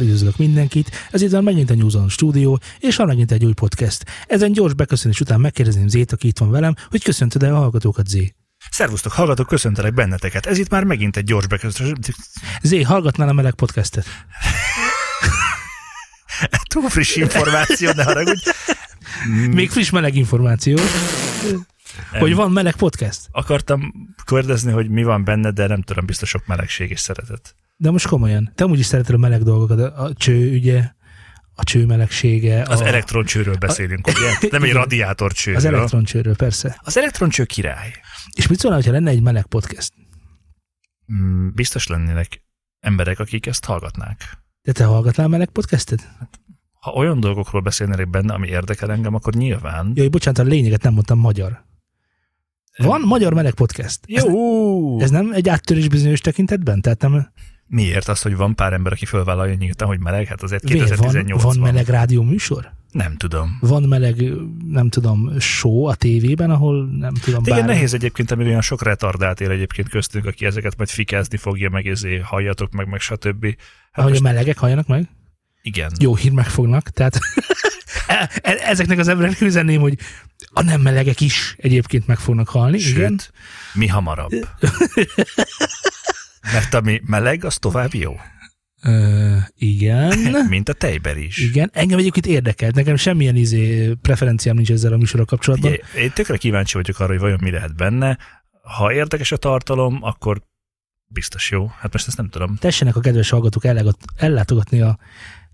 Szeretettel üdvözlök mindenkit, ez itt megint a News on Studio, és van megint egy új podcast. Ezen gyors beköszönés után megkérdezném Zét, aki itt van velem, hogy köszöntöd el a hallgatókat, Zé. Szervusztok, hallgatók, köszöntelek benneteket. Ez itt már megint egy gyors beköszönés. Zé, hallgatnál a meleg podcastet? Túl friss információ, ne haragudj. Még friss meleg információ. Hogy van meleg podcast. Akartam kérdezni, hogy mi van benne, de nem tudom, biztos sok melegség és szeretet. De most komolyan, te amúgy is szereted a meleg dolgokat, a, a cső, ugye, a cső melegsége. Az a, elektroncsőről beszélünk, ugye? Nem egy Igen. radiátorcsőről. Az elektroncsőről, persze. Az elektroncső király. És mit szólnál, ha lenne egy meleg podcast? Mm, Biztos lennének emberek, akik ezt hallgatnák. De te hallgatnál meleg podcastet? Ha olyan dolgokról beszélnének benne, ami érdekel engem, akkor nyilván. Jaj, bocsánat, a lényeget nem mondtam magyar. Van magyar meleg podcast. Ez, Jó! ez nem egy áttörés bizonyos tekintetben? Tehát nem, Miért az, hogy van pár ember, aki fölvállalja nyíltan, hogy meleg? Hát azért Miért? 2018 van, van meleg rádió műsor? Nem tudom. Van meleg, nem tudom, show a tévében, ahol nem tudom, igen, bár... nehéz egyébként, amíg olyan sok retardált él egyébként köztünk, aki ezeket majd fikázni fogja, meg ezé halljatok meg, meg stb. Hát Ahogy most, a melegek halljanak meg? igen. Jó hír megfognak, tehát e- e- ezeknek az embereknek üzenném, hogy a nem melegek is egyébként meg fognak halni. Sőt, igen. mi hamarabb. Mert ami meleg, az tovább jó. Ö, igen. Mint a tejber is. Igen, engem egyébként érdekel, nekem semmilyen izé preferenciám nincs ezzel a műsorral kapcsolatban. Ugye, én tökre kíváncsi vagyok arra, hogy vajon mi lehet benne. Ha érdekes a tartalom, akkor biztos jó. Hát most ezt nem tudom. Tessenek a kedves hallgatók ellátogatni a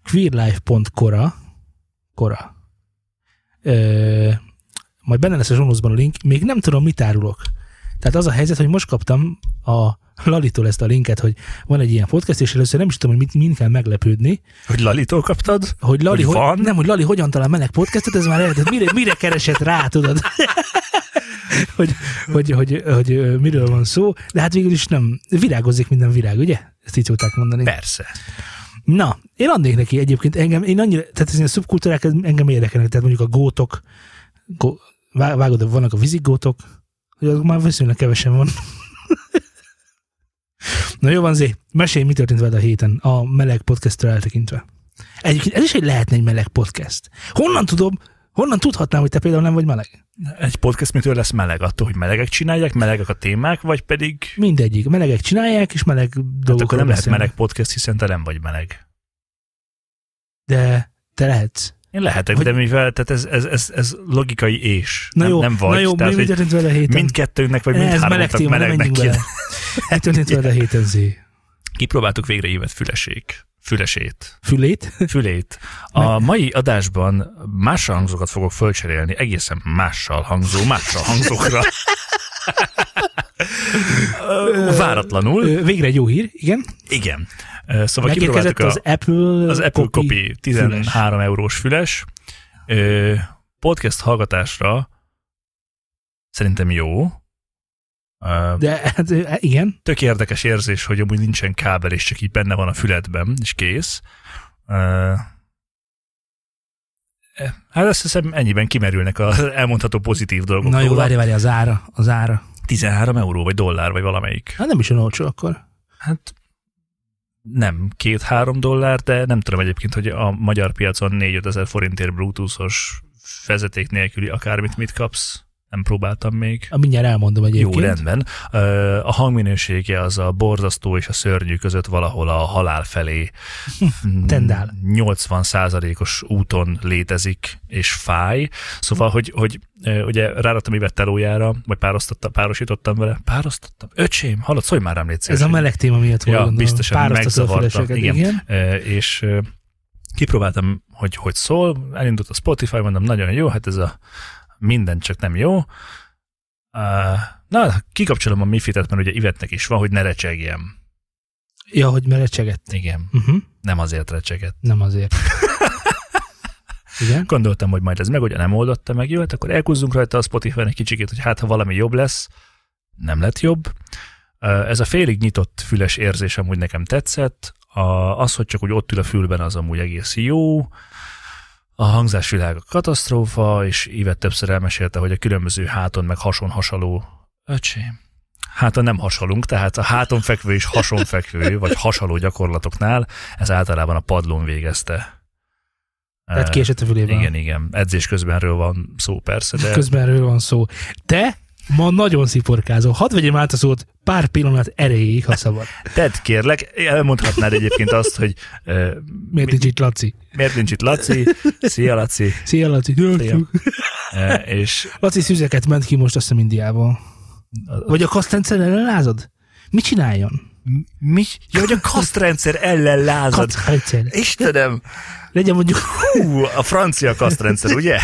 queerlife.cora kora. Ö, majd benne lesz a zsónuszban a link, még nem tudom, mit árulok. Tehát az a helyzet, hogy most kaptam a Lalitól ezt a linket, hogy van egy ilyen podcast, és először nem is tudom, hogy mit, mind kell meglepődni, Hogy Lalitól kaptad? hogy Lali, Hogy hogy, van? nem, hogy Lali hogyan talál meleg podcastot, ez már eredet, mire, mire keresett rá, tudod? hogy, hogy, hogy, hogy, miről van szó, de hát végül is nem, virágozik minden virág, ugye? Ezt így szokták mondani. Persze. Na, én adnék neki egyébként engem, én annyira, tehát ez a szubkultúrák engem érdekelnek, tehát mondjuk a gótok, gó, vá- vágod, vannak a vízigótok, hogy azok már viszonylag kevesen van. Na jó van, Zé, mesélj, mi történt veled a héten a meleg podcasttől eltekintve. Egyébként ez is egy lehetne egy meleg podcast. Honnan tudom, honnan tudhatnám, hogy te például nem vagy meleg? Egy podcast mitől lesz meleg? Attól, hogy melegek csinálják, melegek a témák, vagy pedig... Mindegyik. Melegek csinálják, és meleg Hát dolgokról akkor nem lehet beszélnek. meleg podcast, hiszen te nem vagy meleg. De te lehetsz. Én lehetek, Hogy- de mivel, tehát ez, ez, ez, ez logikai és. Na nem, jó, nem vagy. na jó, tehát, mi, történt veled a héten? mindkettőnknek, vagy meleg mindháromnak nem melegnek kéne. Mi történt veled a héten, Zé? Kipróbáltuk végre évet fülesék. Fülesét. Fülét? Fülét. A mai adásban más hangzókat fogok fölcserélni, egészen mással hangzó, mással hangzókra. Váratlanul. Végre egy jó hír, igen. Igen. Szóval kipróbáltuk a, az Apple, az Apple Copy 13 eurós füles. Podcast hallgatásra szerintem jó. De hát igen, Tök érdekes érzés, hogy amúgy nincsen kábel, és csak így benne van a füledben, és kész. Eh, Hát azt hiszem ennyiben kimerülnek az elmondható pozitív dolgok. na jó, várj, várj, az ára, az ára. 13 euró, vagy dollár, vagy valamelyik. Hát nem is olyan olcsó akkor. Hát nem két-három dollár, de nem tudom egyébként, hogy a magyar piacon 4 ezer forintért bluetoothos vezeték nélküli akármit mit kapsz. Nem próbáltam még. A mindjárt elmondom egyébként. Jó, rendben. A hangminősége az a borzasztó és a szörnyű között valahol a halál felé Tendál. 80 os úton létezik, és fáj. Szóval, hogy, hogy ugye ráraktam évet telójára, vagy párosítottam, párosítottam vele. Párosítottam? Öcsém, hallod, szólj már rám, légy Ez a meleg téma miatt volt. Ja, biztosan Pároztatod a megzavarta. füleseket, Igen. igen. És kipróbáltam, hogy hogy szól, elindult a Spotify, mondom, nagyon jó, hát ez a minden csak nem jó. Na, kikapcsolom a Mifitet, mert ugye Ivetnek is van, hogy ne recsegjem. Ja, hogy merecsegett. Igen, Uh-huh. nem azért recseget. Nem azért. igen. Gondoltam, hogy majd ez meg, ugye nem oldotta meg, jó, hát akkor elkúzzunk rajta a Spotify-n egy kicsikét, hogy hát ha valami jobb lesz, nem lett jobb. Ez a félig nyitott füles érzés amúgy nekem tetszett. A, az, hogy csak úgy ott ül a fülben, az amúgy egész jó. A hangzásvilág a katasztrófa, és Ivet többször elmesélte, hogy a különböző háton meg hason hasaló öcsém, háton nem hasalunk, tehát a háton fekvő és hason fekvő, vagy hasonló gyakorlatoknál ez általában a padlón végezte. Tehát Eh, kiesett a fülében. Igen, igen. Edzés közbenről van szó persze, de Közben erről van szó. Te ma nagyon sziporkázol. Hadd vegyem át a szót pár pillanat erejéig, ha szabad. tedd kérlek, elmondhatnád egyébként azt, hogy eh, Miért nincs itt Laci? miért nincs itt Laci, szia Laci, Szia, Laci. Szia. És Laci szüzeket ment ki most azt hiszem Indiából. Vagy a kasztrendszer ellen lázad? Mit csináljon? Mi? Ja, hogy a kasztrendszer ellen lázad. Kasztrendszer. Istenem, Legyen mondjuk hú, a francia kasztrendszer, ugye?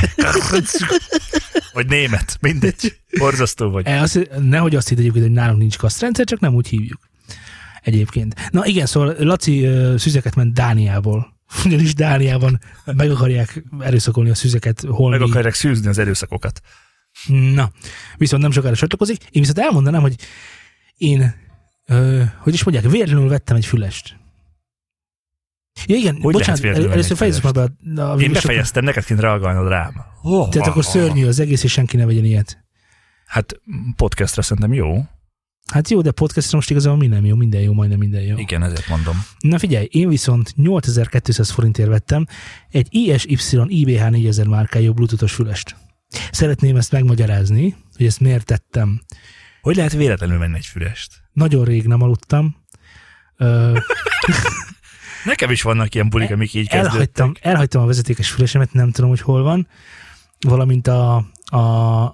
Vagy német, mindegy. Borzasztó vagy. E, azt, nehogy azt egyébként, hogy nálunk nincs kasztrendszer, csak nem úgy hívjuk. Egyébként. Na igen, szóval Laci ö, szüzeket ment Dániából. Ugyanis Dániában meg akarják erőszakolni a szüzeket holmi. Meg akarják szűzni az erőszakokat. Na, viszont nem sokára csatlakozik. Én viszont elmondanám, hogy én, ö, hogy is mondják, véletlenül vettem egy fülest. Ja igen, Hogy bocsánat, el, először fejezzük meg be a, a Én befejeztem, neked kéne reagálnod rám. akkor- Tehát akkor szörnyű az egész, és senki ne vegyen ilyet. Hát podcastra szerintem jó. Hát jó, de podcastra most igazából minden jó, minden jó, majdnem minden jó. Igen, ezért mondom. Na figyelj, én viszont 8200 forintért vettem egy ISY IBH 4000 márkájú bluetoothos fülest. Szeretném ezt megmagyarázni, hogy ezt miért tettem. Hogy lehet véletlenül venni egy fülest? Nagyon rég nem aludtam. Ö, Nekem is vannak ilyen bulik, amik így kezdődtek. elhagytam, elhagytam a vezetékes fülesemet, nem tudom, hogy hol van, valamint a, a,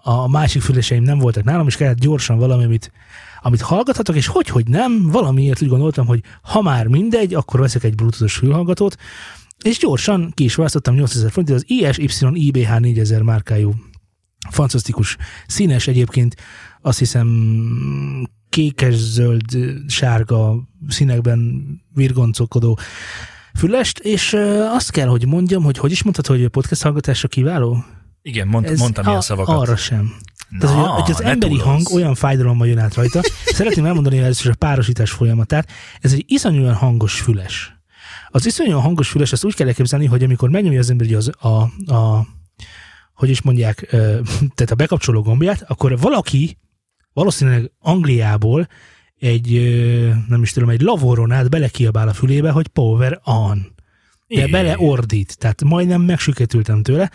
a másik füleseim nem voltak nálam, és kellett gyorsan valami, amit, amit hallgathatok, és hogy, hogy nem, valamiért úgy gondoltam, hogy ha már mindegy, akkor veszek egy bluetoothos fülhallgatót, és gyorsan ki is választottam 8000 forintot, az ISY IBH 4000 márkájú fantasztikus, színes egyébként, azt hiszem kékes, zöld, sárga színekben virgoncokodó fülest, és azt kell, hogy mondjam, hogy hogy is mondhatod, hogy a podcast hallgatásra kiváló? Igen, mond, mondtam ilyen szavakat. Arra sem. Na, Tehát, hogy, hogy az emberi túlozz. hang olyan fájdalommal jön át rajta. Szeretném elmondani először a párosítás folyamatát. Ez egy iszonyúan hangos füles. Az iszonyúan hangos füles, azt úgy kell elképzelni, hogy amikor megnyomja az ember az, a, a, hogy is mondják, tehát a bekapcsoló gombját, akkor valaki valószínűleg Angliából egy, nem is tudom, egy lavoron át belekiabál a fülébe, hogy power on de beleordít, tehát majdnem megsüketültem tőle.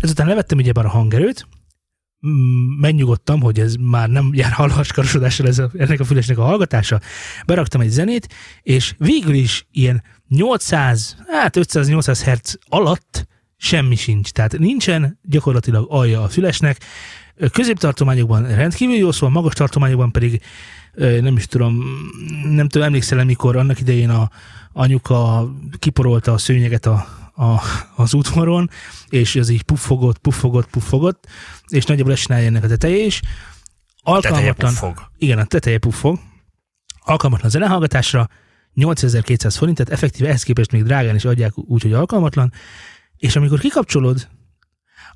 Ezután levettem ugyebár a hangerőt, mm, megnyugodtam, hogy ez már nem jár hallaskarosodással ez a, ennek a fülesnek a hallgatása. Beraktam egy zenét, és végül is ilyen 800, hát 500-800 Hz alatt semmi sincs. Tehát nincsen gyakorlatilag alja a fülesnek. Középtartományokban rendkívül jó, szóval magas tartományokban pedig nem is tudom, nem tudom, emlékszel mikor annak idején a anyuka kiporolta a szőnyeget a, a, az udvaron, és az így puffogott, puffogott, puffogott, és nagyjából ezt csinálja ennek a teteje is. Alkalmatlan, puffog. igen, a teteje puffog. Alkalmatlan zenehallgatásra, 8200 forint, tehát effektíve ehhez képest még drágán is adják úgy, hogy alkalmatlan, és amikor kikapcsolod,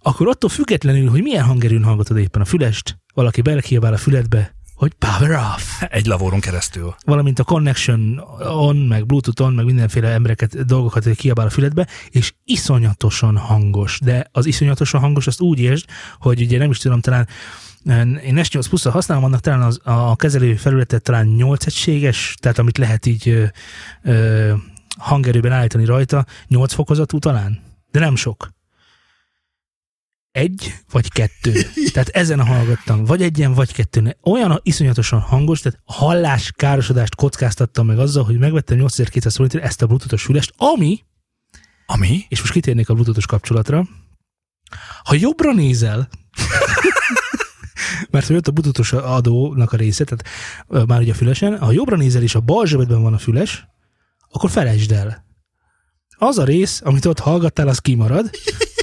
akkor attól függetlenül, hogy milyen hangerőn hallgatod éppen a fülest, valaki belekiabál a füledbe, hogy power off, Egy lavoron keresztül. valamint a connection on, meg bluetooth on, meg mindenféle embereket, dolgokat kiabál a füledbe, és iszonyatosan hangos. De az iszonyatosan hangos, azt úgy értsd, hogy ugye nem is tudom, talán én S8 plus használom, annak talán az, a kezelő felületet talán 8 egységes, tehát amit lehet így ö, ö, hangerőben állítani rajta, 8 fokozatú talán, de nem sok. Egy vagy kettő. Tehát ezen hallgattam. Vagy egyen, vagy kettőn. Olyan iszonyatosan hangos, tehát hallás károsodást kockáztattam meg azzal, hogy megvettem 8200 forintért ezt a bluetoothos fülest, ami, Ami? és most kitérnék a bluetoothos kapcsolatra, ha jobbra nézel, mert hogy ott a bluetoothos adónak a része, tehát már ugye a fülesen, ha jobbra nézel és a bal zsebedben van a füles, akkor felejtsd el. Az a rész, amit ott hallgattál, az kimarad.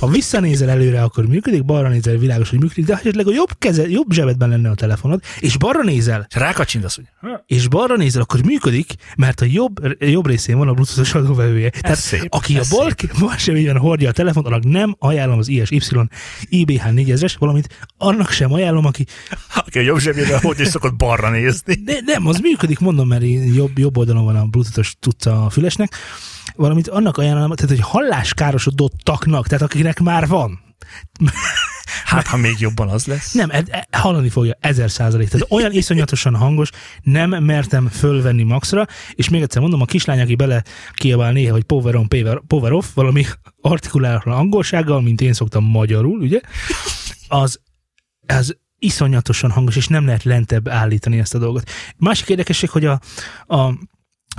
Ha visszanézel előre, akkor működik, balra nézel, világos, hogy működik, de ha esetleg a jobb, keze, jobb zsebedben lenne a telefonod, és balra nézel, És rákacsintasz, hogy és balra nézel, akkor működik, mert a jobb, jobb részén van a bluetoothos adóvevője. Tehát szép, aki a ez bal, bal zsebében hordja a telefont, annak nem ajánlom az ISY IBH 4000-es, valamint annak sem ajánlom, aki aki a jobb zsebében hogy is szokott balra nézni. de nem, az működik, mondom, mert jobb, jobb oldalon van a bluetoothos tudca a fülesnek, valamint annak ajánlom, tehát hogy halláskárosodottaknak, tehát akiknek már van. Hát, ha még jobban az lesz. Nem, ed, ed, hallani fogja ezer százalék. Tehát olyan iszonyatosan hangos, nem mertem fölvenni maxra, és még egyszer mondom, a kislány, aki bele kiabál néha, hogy power on, power, power off, valami artikulálatlan angolsággal, mint én szoktam magyarul, ugye, az, az iszonyatosan hangos, és nem lehet lentebb állítani ezt a dolgot. Másik érdekesség, hogy a, a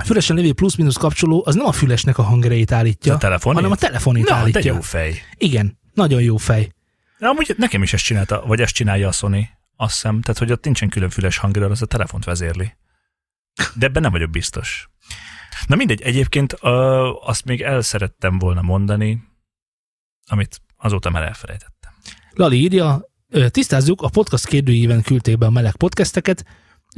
fülesen lévő plusz-minusz kapcsoló az nem a fülesnek a hangerejét állítja, A telefonét? hanem a telefonét Na, állítja. de jó fej. Igen, nagyon jó fej. De amúgy nekem is ezt csinálta, vagy ezt csinálja a Sony, azt hiszem, tehát hogy ott nincsen külön füles hangerő, az a telefont vezérli. De ebben nem vagyok biztos. Na mindegy, egyébként uh, azt még el szerettem volna mondani, amit azóta már elfelejtettem. Lali írja, ö, tisztázzuk, a podcast kérdőjében küldték be a meleg podcasteket,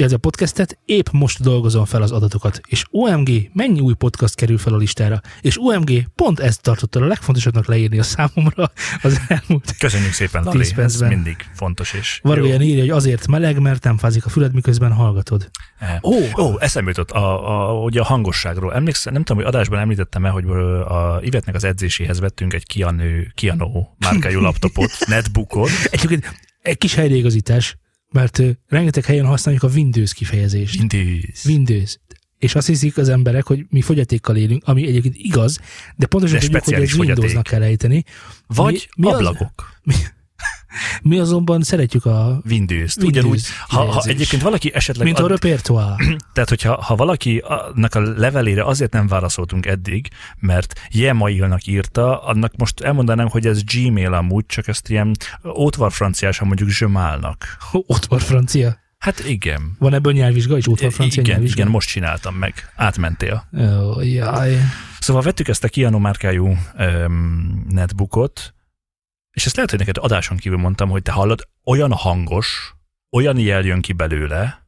ez a podcastet, épp most dolgozom fel az adatokat, és OMG, mennyi új podcast kerül fel a listára, és OMG, pont ezt tartotta a legfontosabbnak leírni a számomra az elmúlt. Köszönjük szépen, Lali, ez mindig fontos és jó. írja, hogy azért meleg, mert nem fázik a füled, miközben hallgatod. Eh. Ó, Ó, eszembe jutott a, a, ugye a hangosságról. Emlékszem, nem tudom, hogy adásban említettem-e, hogy a Ivetnek az edzéséhez vettünk egy Kiano, Kiano márkájú laptopot, netbookot. egyébként egy kis helyreigazítás, mert rengeteg helyen használjuk a Windows kifejezést. Windows. Windows. És azt hiszik az emberek, hogy mi fogyatékkal élünk, ami egyébként igaz, de pontosan De tudjuk, hogy fogyaték. Windowsnak kell ejteni. Vagy mi az- ablakok. Mi azonban szeretjük a Windows. Windows Ugyanúgy, ha, ha egyébként valaki esetleg... mint a repertoire. tehát, hogyha ha valaki annak a levelére azért nem válaszoltunk eddig, mert Jemailnak írta, annak most elmondanám, hogy ez Gmail amúgy, csak ezt ilyen ótvar franciásan mondjuk zsömálnak. Ott van francia. Hát igen. Van ebből nyelvvizsga is? Ott van francia igen, nyelvvizsga? igen, most csináltam meg. Átmentél. Ó, jaj. Szóval vettük ezt a Kiano márkájú um, netbookot, és ezt lehet, hogy neked adáson kívül mondtam, hogy te hallod, olyan hangos, olyan jel jön ki belőle,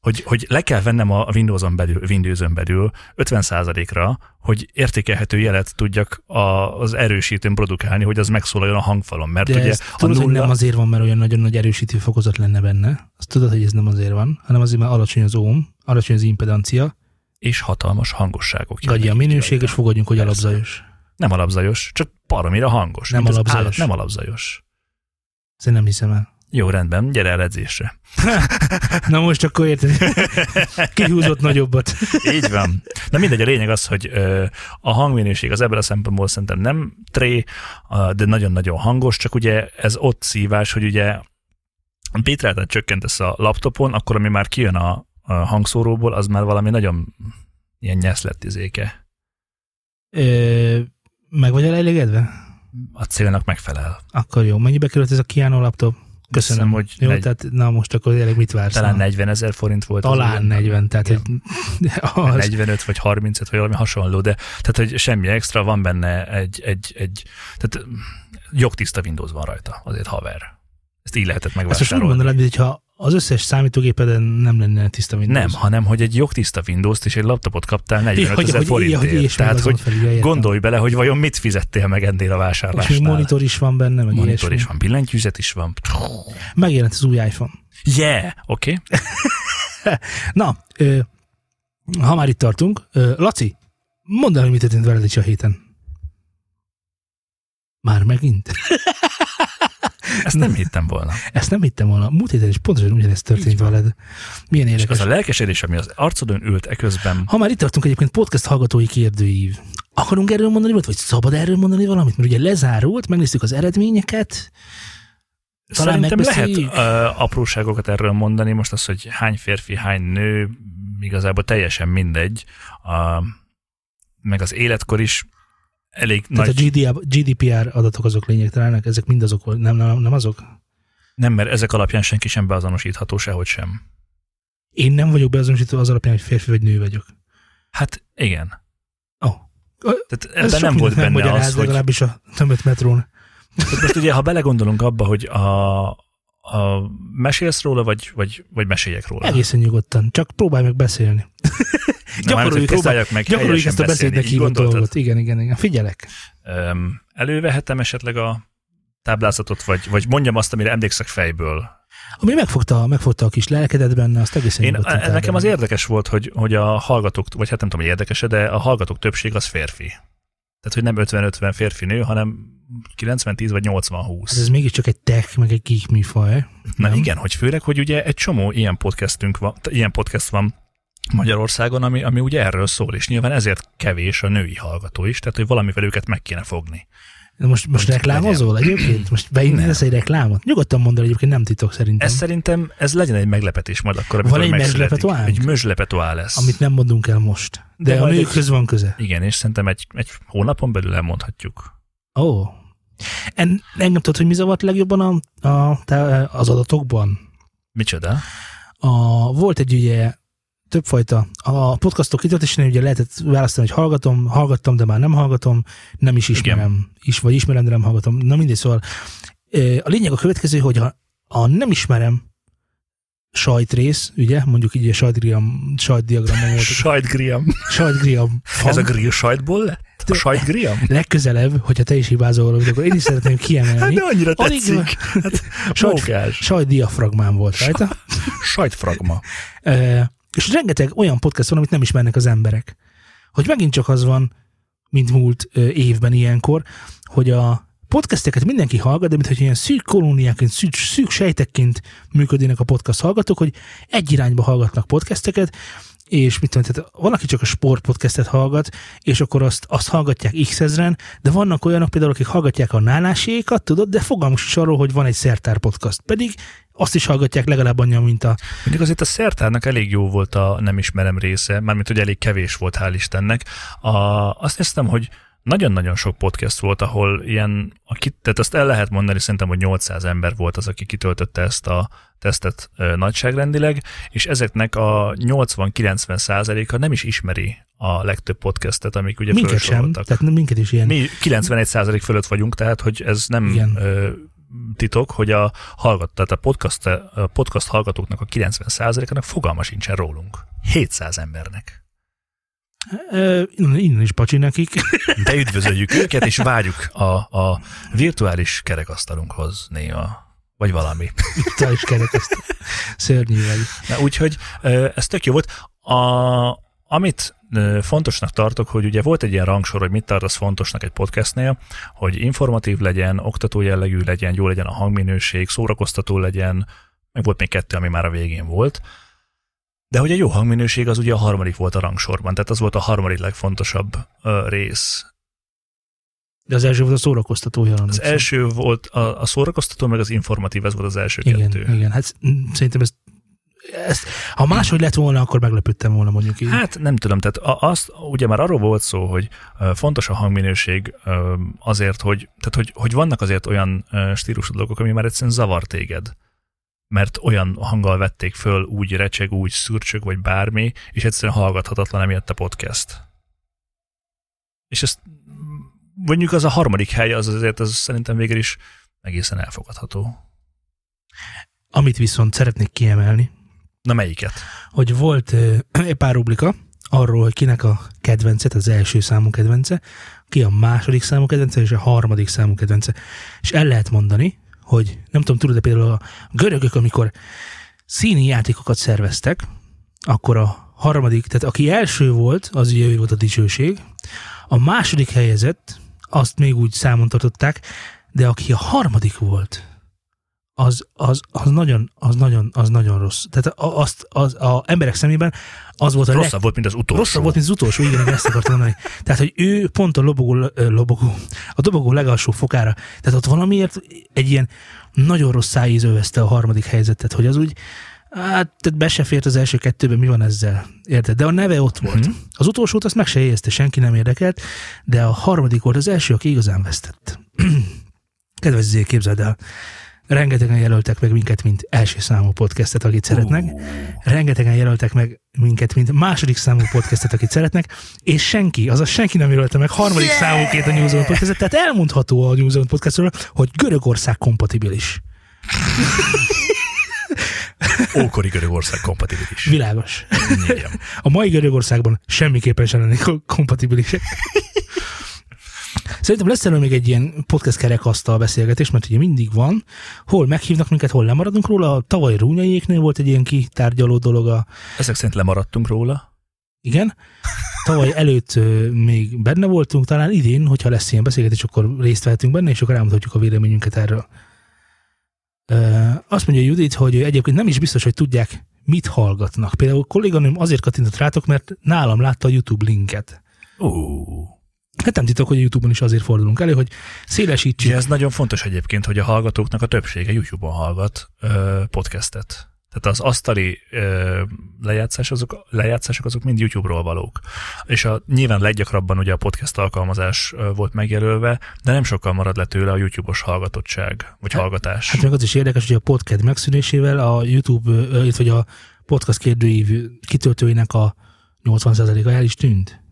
hogy, hogy le kell vennem a Windows-on belül, Windows-on belül 50%-ra, hogy értékelhető jelet tudjak a, az erősítőn produkálni, hogy az megszólaljon a hangfalon. Mert De ugye ez a tudod, hogy nulla, nem azért van, mert olyan nagyon nagy erősítő fokozat lenne benne. Azt tudod, hogy ez nem azért van, hanem azért, mert alacsony az ohm, alacsony az impedancia, és hatalmas hangosságok. gagyi a minőség, és fogadjunk, hogy Persze. alapzajos. Nem alapzajos, csak baromira hangos. Nem alapzajos. állat, Nem alapzajos. Ezt én nem hiszem el. Jó, rendben, gyere el edzésre. Na most akkor érted. Kihúzott nagyobbat. Így van. Na mindegy, a lényeg az, hogy a hangminőség az ebből a szempontból szerintem nem tré, de nagyon-nagyon hangos, csak ugye ez ott szívás, hogy ugye a bitrátát csökkentesz a laptopon, akkor ami már kijön a, a hangszóróból, az már valami nagyon ilyen nyeszlett izéke. Ö, meg vagy elégedve? A célnak megfelel. Akkor jó. Mennyibe került ez a Kiano laptop? Köszönöm. Hiszem, hogy jó, negy- tehát na most akkor tényleg mit vársz? Talán Na, 40 ezer forint volt. az Talán ugye. 40, tehát hogy, az, 45 vagy 35 vagy valami hasonló, de tehát, hogy semmi extra, van benne egy, egy, egy tehát jogtiszta Windows van rajta, azért haver. Ezt így lehetett ezt most úgy megvásárolni. mondanád, mintha az összes számítógépeden nem lenne tiszta Windows. Nem, hanem hogy egy jogtiszta Windows-t és egy laptopot kaptál 45 hogy, ezer forintért. hogy, és Tehát, hogy felül, gondolj bele, hogy vajon mit fizettél meg ennél a És vásárlásnál. még monitor is van benne, meg Monitor ilyesmi. is van, billentyűzet is van. Megjelent az új iPhone. Yeah, oké. Okay. Na, ha már itt tartunk, Laci, mondd el, hogy mit történt veled is a héten. Már megint? Ezt nem hittem volna. Ezt nem hittem volna. Múlt héten is pontosan ugyanezt történt veled. Milyen És érdekes. az a lelkesedés, ami az arcodon ült eközben, Ha már itt tartunk egyébként podcast hallgatói kérdőív. Akarunk erről mondani valamit, vagy szabad erről mondani valamit? Mert ugye lezárult, megnéztük az eredményeket. Talán Szerintem lehet uh, apróságokat erről mondani, most az, hogy hány férfi, hány nő, igazából teljesen mindegy. Uh, meg az életkor is elég Tehát nagy, a GDPR, adatok azok lényegtelenek, ezek mind azok, nem, nem, nem azok? nem, mert ezek alapján senki sem beazonosítható sehogy sem. Én nem vagyok beazonosítva az alapján, hogy férfi vagy nő vagyok. Hát igen. Ó. Tehát Ez ebben nem volt benne megmagyaráz, az, hogy legalábbis a tömött metrón. most ugye, ha belegondolunk abba, hogy a, a mesélsz róla, vagy, vagy, vagy meséljek róla. Egészen nyugodtan, csak próbálj meg beszélni. Nem, gyakoroljuk ezt a- próbáljak meg Gyakoroljuk ezt a beszédnek hívott dolgot. Igen, igen, igen. Figyelek. Öm, elővehetem esetleg a táblázatot, vagy, vagy mondjam azt, amire emlékszek fejből. Ami megfogta, megfogta a kis lelkedet benne, azt egészen Én, nyugodtan nekem az tárgyalni. érdekes volt, hogy, hogy a hallgatók, vagy hát nem tudom, hogy érdekes de a hallgatók többség az férfi. Tehát, hogy nem 50-50 férfi-nő, hanem 90-10 vagy 80-20. Hát ez mégiscsak egy tech, meg egy geek műfaj. Na nem? igen, hogy főleg, hogy ugye egy csomó ilyen podcastünk van, ilyen podcast van Magyarországon, ami, ami ugye erről szól, és nyilván ezért kevés a női hallgató is, tehát hogy valamivel őket meg kéne fogni. De most, most reklámozol egyébként? Most beindítasz egy reklámot? Nyugodtan mondd el, egyébként nem titok szerintem. Ez szerintem, ez legyen egy meglepetés majd akkor, Van amikor egy megszületik. meglepetoánk? Egy mözslepetoá lesz. Amit nem mondunk el most. De, De a egy- nőkhöz van köze. Igen, és szerintem egy, egy hónapon belül elmondhatjuk. Ó. Oh. En, engem tudod, hogy mi zavart legjobban a, a, az adatokban? Micsoda? A, volt egy ugye többfajta, a podcastok kitöltésén ugye lehetett választani, hogy hallgatom, hallgattam, de már nem hallgatom, nem is ismerem, is, vagy ismerem, de nem hallgatom. Na mindegy, szóval a lényeg a következő, hogy ha a nem ismerem sajtrész, ugye, mondjuk így a sajtdiagram, sajtdiagramon volt, Sajtgriam. sajtdiagram, Ez a grill sajtból lett? A sajtgriam? legközelebb, hogyha te is hibázol valamit, akkor én is szeretném Hát kiemelni. de annyira Alig tetszik. Hát, Sajt, sajtdiafragmám volt rajta. Sajtfragma. És rengeteg olyan podcast van, amit nem ismernek az emberek. Hogy megint csak az van, mint múlt évben ilyenkor, hogy a podcasteket mindenki hallgat, de mintha ilyen szűk kolóniáként, szűk, szűk sejtekként működnének a podcast hallgatók, hogy egy irányba hallgatnak podcasteket, és mit tudom, tehát van, aki csak a sport podcastet hallgat, és akkor azt, azt hallgatják x ezren, de vannak olyanok például, akik hallgatják a nálásékat, tudod, de fogalmuk is arról, hogy van egy szertár podcast. Pedig azt is hallgatják legalább annyian, mint a Mondjuk azért a szertárnak elég jó volt a nem ismerem része, mármint hogy elég kevés volt, hál' Istennek. A, azt néztem, hogy nagyon-nagyon sok podcast volt, ahol ilyen, aki, tehát azt el lehet mondani, szerintem, hogy 800 ember volt az, aki kitöltötte ezt a tesztet ö, nagyságrendileg, és ezeknek a 80-90 százaléka nem is ismeri a legtöbb podcastet, amik ugye minket sem, tehát minket is ilyen. Mi 91 százalék fölött vagyunk, tehát hogy ez nem Igen. ö, titok, hogy a hallgat, tehát a podcast, a podcast hallgatóknak a 90 százalékának fogalma sincsen rólunk. 700 embernek. Innen, is pacsi nekik. De üdvözöljük őket, és várjuk a, a virtuális kerekasztalunkhoz néha. Vagy valami. Te is kerekezt. Szörnyű vagy. Na, úgyhogy ez tök jó volt. A, amit fontosnak tartok, hogy ugye volt egy ilyen rangsor, hogy mit tartasz fontosnak egy podcastnél, hogy informatív legyen, oktató jellegű legyen, jó legyen a hangminőség, szórakoztató legyen, meg volt még kettő, ami már a végén volt. De hogy a jó hangminőség az ugye a harmadik volt a rangsorban, tehát az volt a harmadik legfontosabb rész. De az első volt a szórakoztató jelen. Az első volt a, a szórakoztató, meg az informatív, ez volt az első Igen, kettő. igen. Hát szerintem ez, ezt, ha máshogy lett volna, akkor meglepődtem volna mondjuk így. Hát nem tudom, tehát azt, ugye már arról volt szó, hogy fontos a hangminőség azért, hogy, tehát hogy, hogy vannak azért olyan stílusú dolgok, ami már egyszerűen zavar téged. Mert olyan hanggal vették föl, úgy recseg, úgy szürcsög, vagy bármi, és egyszerűen hallgathatatlan emiatt a podcast. És ezt mondjuk az a harmadik hely, az azért az szerintem végül is egészen elfogadható. Amit viszont szeretnék kiemelni, Na melyiket? hogy volt egy pár rubrika arról, hogy kinek a kedvence, tehát az első számú kedvence, ki a második számú kedvence és a harmadik számú kedvence. És el lehet mondani, hogy nem tudom, tudod-e például a görögök, amikor színi játékokat szerveztek, akkor a harmadik, tehát aki első volt, az ugye volt a dicsőség, a második helyezett, azt még úgy számon tartották, de aki a harmadik volt, az, az, az, nagyon, az, nagyon, az nagyon rossz. Tehát azt, az, a emberek szemében az volt a leg, Rosszabb volt, mint az utolsó. Rosszabb volt, mint az utolsó, igen, ezt akartam mondani. Tehát, hogy ő pont a lobogó, lobogó, a dobogó legalsó fokára, tehát ott valamiért egy ilyen nagyon rossz szájíz övezte a harmadik helyzetet, hogy az úgy, hát tehát be se fért az első kettőben, mi van ezzel, érted? De a neve ott volt. Uh-huh. Az utolsót azt meg se jegyezte, senki nem érdekelt, de a harmadik volt az első, aki igazán vesztett. Kedves Zé, képzeld el, rengetegen jelöltek meg minket, mint első számú podcastet, akit szeretnek rengetegen jelöltek meg minket, mint második számú podcastet, akit szeretnek, és senki, azaz senki nem jelölte meg harmadik yeah! számúként a New Zealand podcastet, tehát elmondható a New Zealand podcastról, hogy Görögország kompatibilis. Ókori Görögország kompatibilis. Világos. Igen. A mai Görögországban semmiképpen sem lennék kompatibilisek. Szerintem lesz elő még egy ilyen podcast kerekasztal beszélgetés, mert ugye mindig van, hol meghívnak minket, hol lemaradunk róla. A tavaly rúnyaiéknél volt egy ilyen kitárgyaló dolog a, Ezek szerint lemaradtunk róla. Igen. tavaly előtt még benne voltunk, talán idén, hogyha lesz ilyen beszélgetés, akkor részt vehetünk benne, és akkor elmondhatjuk a véleményünket erről. Azt mondja Judit, hogy egyébként nem is biztos, hogy tudják, mit hallgatnak. Például a kolléganőm azért kattintott rátok, mert nálam látta a YouTube linket. Ú, Hát nem titok, hogy a YouTube-on is azért fordulunk elő, hogy szélesítsük. Ugye ez nagyon fontos egyébként, hogy a hallgatóknak a többsége YouTube-on hallgat ö, podcastet. Tehát az asztali ö, lejátszás, azok, lejátszások azok mind YouTube-ról valók. És a, nyilván leggyakrabban ugye a podcast alkalmazás ö, volt megjelölve, de nem sokkal marad le tőle a YouTube-os hallgatottság, vagy hallgatás. Hát meg az is érdekes, hogy a podcast megszűnésével a YouTube, ö, hogy a podcast kérdőív kitöltőinek a 80%-a el is tűnt.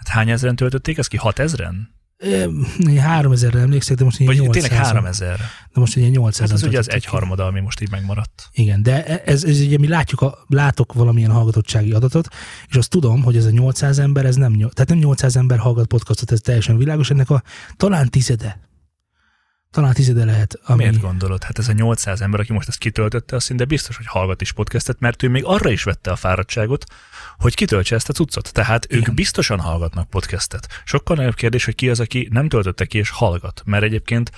Hát hány ezeren töltötték ezt ki? 6000-en? 3000-re emlékszek, de most Vagy 800 tényleg 3000? De most ilyen 800 Hát az ugye az egyharmada, ami most így megmaradt. Igen, de ez, ez ugye mi látjuk, a, látok valamilyen hallgatottsági adatot, és azt tudom, hogy ez a 800 ember, ez nem, tehát nem 800 ember hallgat podcastot, ez teljesen világos, ennek a talán tizede. Talán tizede lehet. Ami, Miért gondolod? Hát ez a 800 ember, aki most ezt kitöltötte, az szinte biztos, hogy hallgat is podcastet, mert ő még arra is vette a fáradtságot, hogy kitöltse ezt a cuccot. Tehát ők Igen. biztosan hallgatnak podcastet. Sokkal nagyobb kérdés, hogy ki az, aki nem töltötte ki és hallgat. Mert egyébként,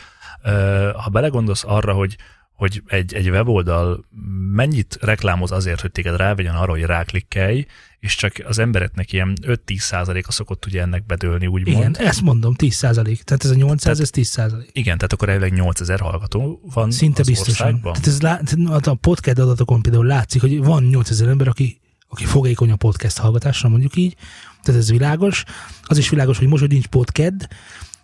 ha belegondolsz arra, hogy hogy egy, egy weboldal mennyit reklámoz azért, hogy téged rávegyen arra, hogy ráklikkelj, és csak az embereknek ilyen 5-10 százaléka szokott ugye ennek bedőlni, úgymond. Igen, ezt mondom, 10% Tehát ez a 800, ez 10 Igen, tehát akkor elvileg 8000 hallgató van Szinte biztosan. országban. Tehát ez lá, tehát a podcast adatokon például látszik, hogy van 8000 ember, aki, aki fogékony a podcast hallgatásra, mondjuk így. Tehát ez világos. Az is világos, hogy most, hogy nincs podcast,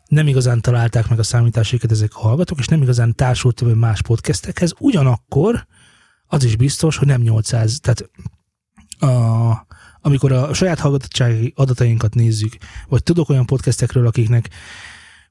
nem igazán találták meg a számításéket ezek a hallgatók, és nem igazán társult más podcastekhez. Ugyanakkor az is biztos, hogy nem 800. Tehát a, amikor a saját hallgatottsági adatainkat nézzük, vagy tudok olyan podcastekről, akiknek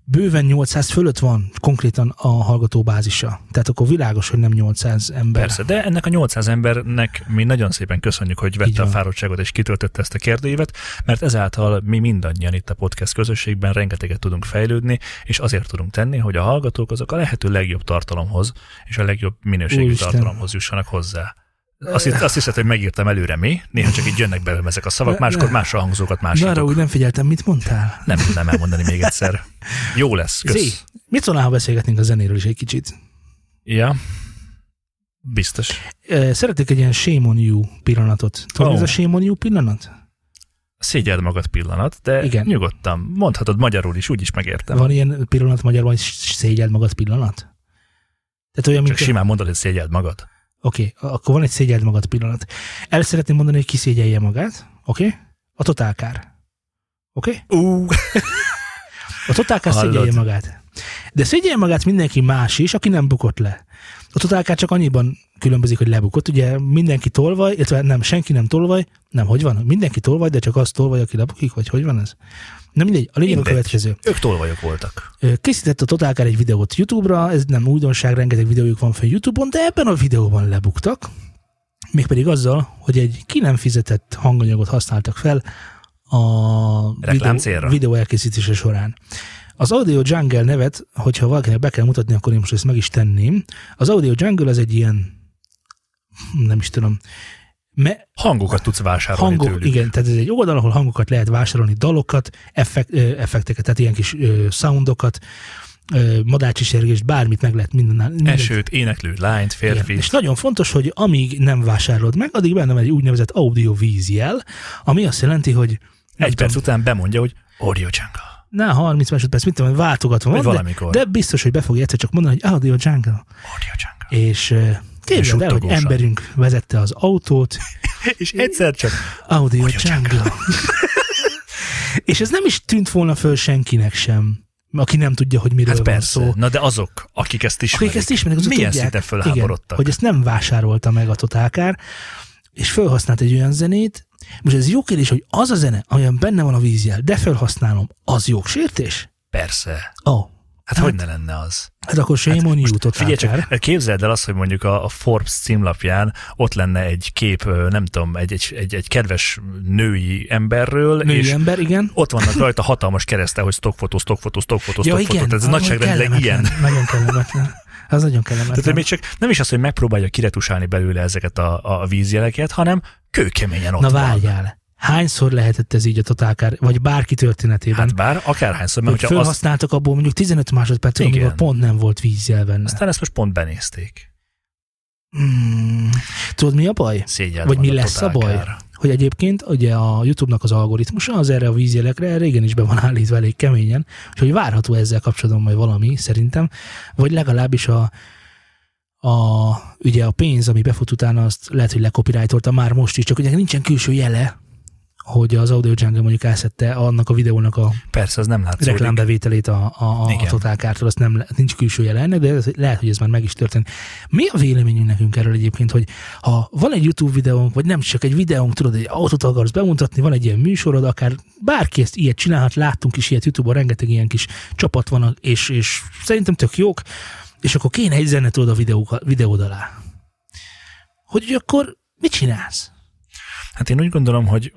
bőven 800 fölött van konkrétan a hallgatóbázisa. Tehát akkor világos, hogy nem 800 ember. Persze, de ennek a 800 embernek mi nagyon szépen köszönjük, hogy vette a fáradtságot és kitöltötte ezt a kérdőívet, mert ezáltal mi mindannyian itt a podcast közösségben rengeteget tudunk fejlődni, és azért tudunk tenni, hogy a hallgatók azok a lehető legjobb tartalomhoz és a legjobb minőségű Úristen. tartalomhoz jussanak hozzá. Azt, hisz, azt hiszed, hogy megírtam előre mi, néha csak így jönnek belőlem ezek a szavak, máskor másra hangzókat Na, arra másítok. úgy nem figyeltem, mit mondtál? Nem tudnám elmondani még egyszer. Jó lesz, Zé, kösz. mit szólnál, ha beszélgetnénk a zenéről is egy kicsit? Ja, biztos. Ö, Szeretnék egy ilyen shame on you pillanatot. Tudod, Ó. ez a shame on you pillanat? Szégyeld magad pillanat, de Igen. Nyugodtan, mondhatod magyarul is, úgyis megértem. Van ilyen pillanat magyarban, hogy szégyeld magad pillanat? Tehát olyan, Csak mint... simán mondod, hogy szégyeld magad. Oké, okay, akkor van egy szégyeld magad pillanat. El szeretném mondani, hogy ki szégyelje magát. Oké? Okay? A totálkár. Oké? Okay? A totálkár szégyelje magát. De szégyelje magát mindenki más is, aki nem bukott le. A totálkár csak annyiban különbözik, hogy lebukott. Ugye mindenki tolvaj, illetve nem, senki nem tolvaj. Nem, hogy van? Mindenki tolvaj, de csak az tolvaj, aki lebukik, vagy hogy van ez? Nem mindegy, a lényeg a következő. ők tolvajok voltak. Készített a Totálkár egy videót YouTube-ra, ez nem újdonság, rengeteg videójuk van fel YouTube-on, de ebben a videóban lebuktak. Mégpedig azzal, hogy egy ki nem fizetett hanganyagot használtak fel a videó, videó elkészítése során. Az Audio Jungle nevet, hogyha valakinek be kell mutatni, akkor én most ezt meg is tenném. Az Audio Jungle az egy ilyen, nem is tudom, me, Hangokat tudsz vásárolni hangok, tőlük. igen, tehát ez egy oldal, ahol hangokat lehet vásárolni, dalokat, effekt, effekteket, tehát ilyen kis ö, soundokat, madácsisergést, bármit meg lehet minden. minden Esőt, éneklő lányt, igen. férfit. És nagyon fontos, hogy amíg nem vásárolod meg, addig benne van egy úgynevezett audiovízjel, ami azt jelenti, hogy Egy perc tudom, után bemondja, hogy Audio Jungle. Na, 30 másodperc, mit tudom, váltogatva van, de, valamikor. de biztos, hogy be fogja egyszer csak mondani, hogy Audio Jungle. Audio Jungle. És képzeld el, hogy emberünk vezette az autót, És egyszer csak Audio, Audio Jungle. és ez nem is tűnt volna föl senkinek sem, aki nem tudja, hogy miről Hát van persze. szó. Na de azok, akik ezt ismerik, Akik ezt ismerik, azok milyen tudják, fölháborodtak? Igen, hogy ezt nem vásárolta meg a Totálkár, és felhasznált egy olyan zenét, most ez jó kérdés, hogy az a zene, amilyen benne van a vízjel, de felhasználom, az jogsértés? Persze. Ó, oh, Hát, Hát- hogy ne lenne az? hát akkor shame on you, Figyelj csak, képzeld el azt, hogy mondjuk a, a Forbes címlapján ott lenne egy kép, nem tudom, egy, egy, egy, egy kedves női emberről, Női és ember, igen. ott vannak rajta hatalmas keresztel, hogy stockfotó, stockfotó, stockfotó, stockfotó. Tehát ez ah, nagyságrendileg ilyen. Nagyon kellemetlen. Az nagyon kellemetlen. Tehát még csak nem is az, hogy megpróbálja kiretusálni belőle ezeket a, a vízjeleket, hanem kőkeményen ott Na van. várjál, Hányszor lehetett ez így a totálkár, vagy bárki történetében? Hát bár akárhányszor, mert hogy hogyha azt, felhasználtak abból mondjuk 15 másodpercet, amikor pont nem volt vízjel benne. aztán ezt most pont benézték. Mm, tudod, mi a baj? Szégyel Vagy mi a lesz a baj? Hogy egyébként ugye a YouTube-nak az algoritmusa az erre a vízjelekre régen is be van állítva elég keményen, úgyhogy várható ezzel kapcsolatban majd valami szerintem, vagy legalábbis a, a, ugye a pénz, ami befut utána, azt lehet, hogy lekopiránytolta már most is, csak ugye nincsen külső jele, hogy az Audio Jungle mondjuk elszedte annak a videónak a Persze, az nem látszik. reklámbevételét a, a, a, a Igen. totálkártól, azt nem, nincs külső jele ennek, de ez, lehet, hogy ez már meg is történt. Mi a véleményünk nekünk erről egyébként, hogy ha van egy YouTube videónk, vagy nem csak egy videónk, tudod, egy autót akarsz bemutatni, van egy ilyen műsorod, akár bárki ezt ilyet csinálhat, láttunk is ilyet YouTube-on, rengeteg ilyen kis csapat van, és, és szerintem tök jók, és akkor kéne egy zene tudod a videó, videód alá. Hogy akkor mit csinálsz? Hát én úgy gondolom, hogy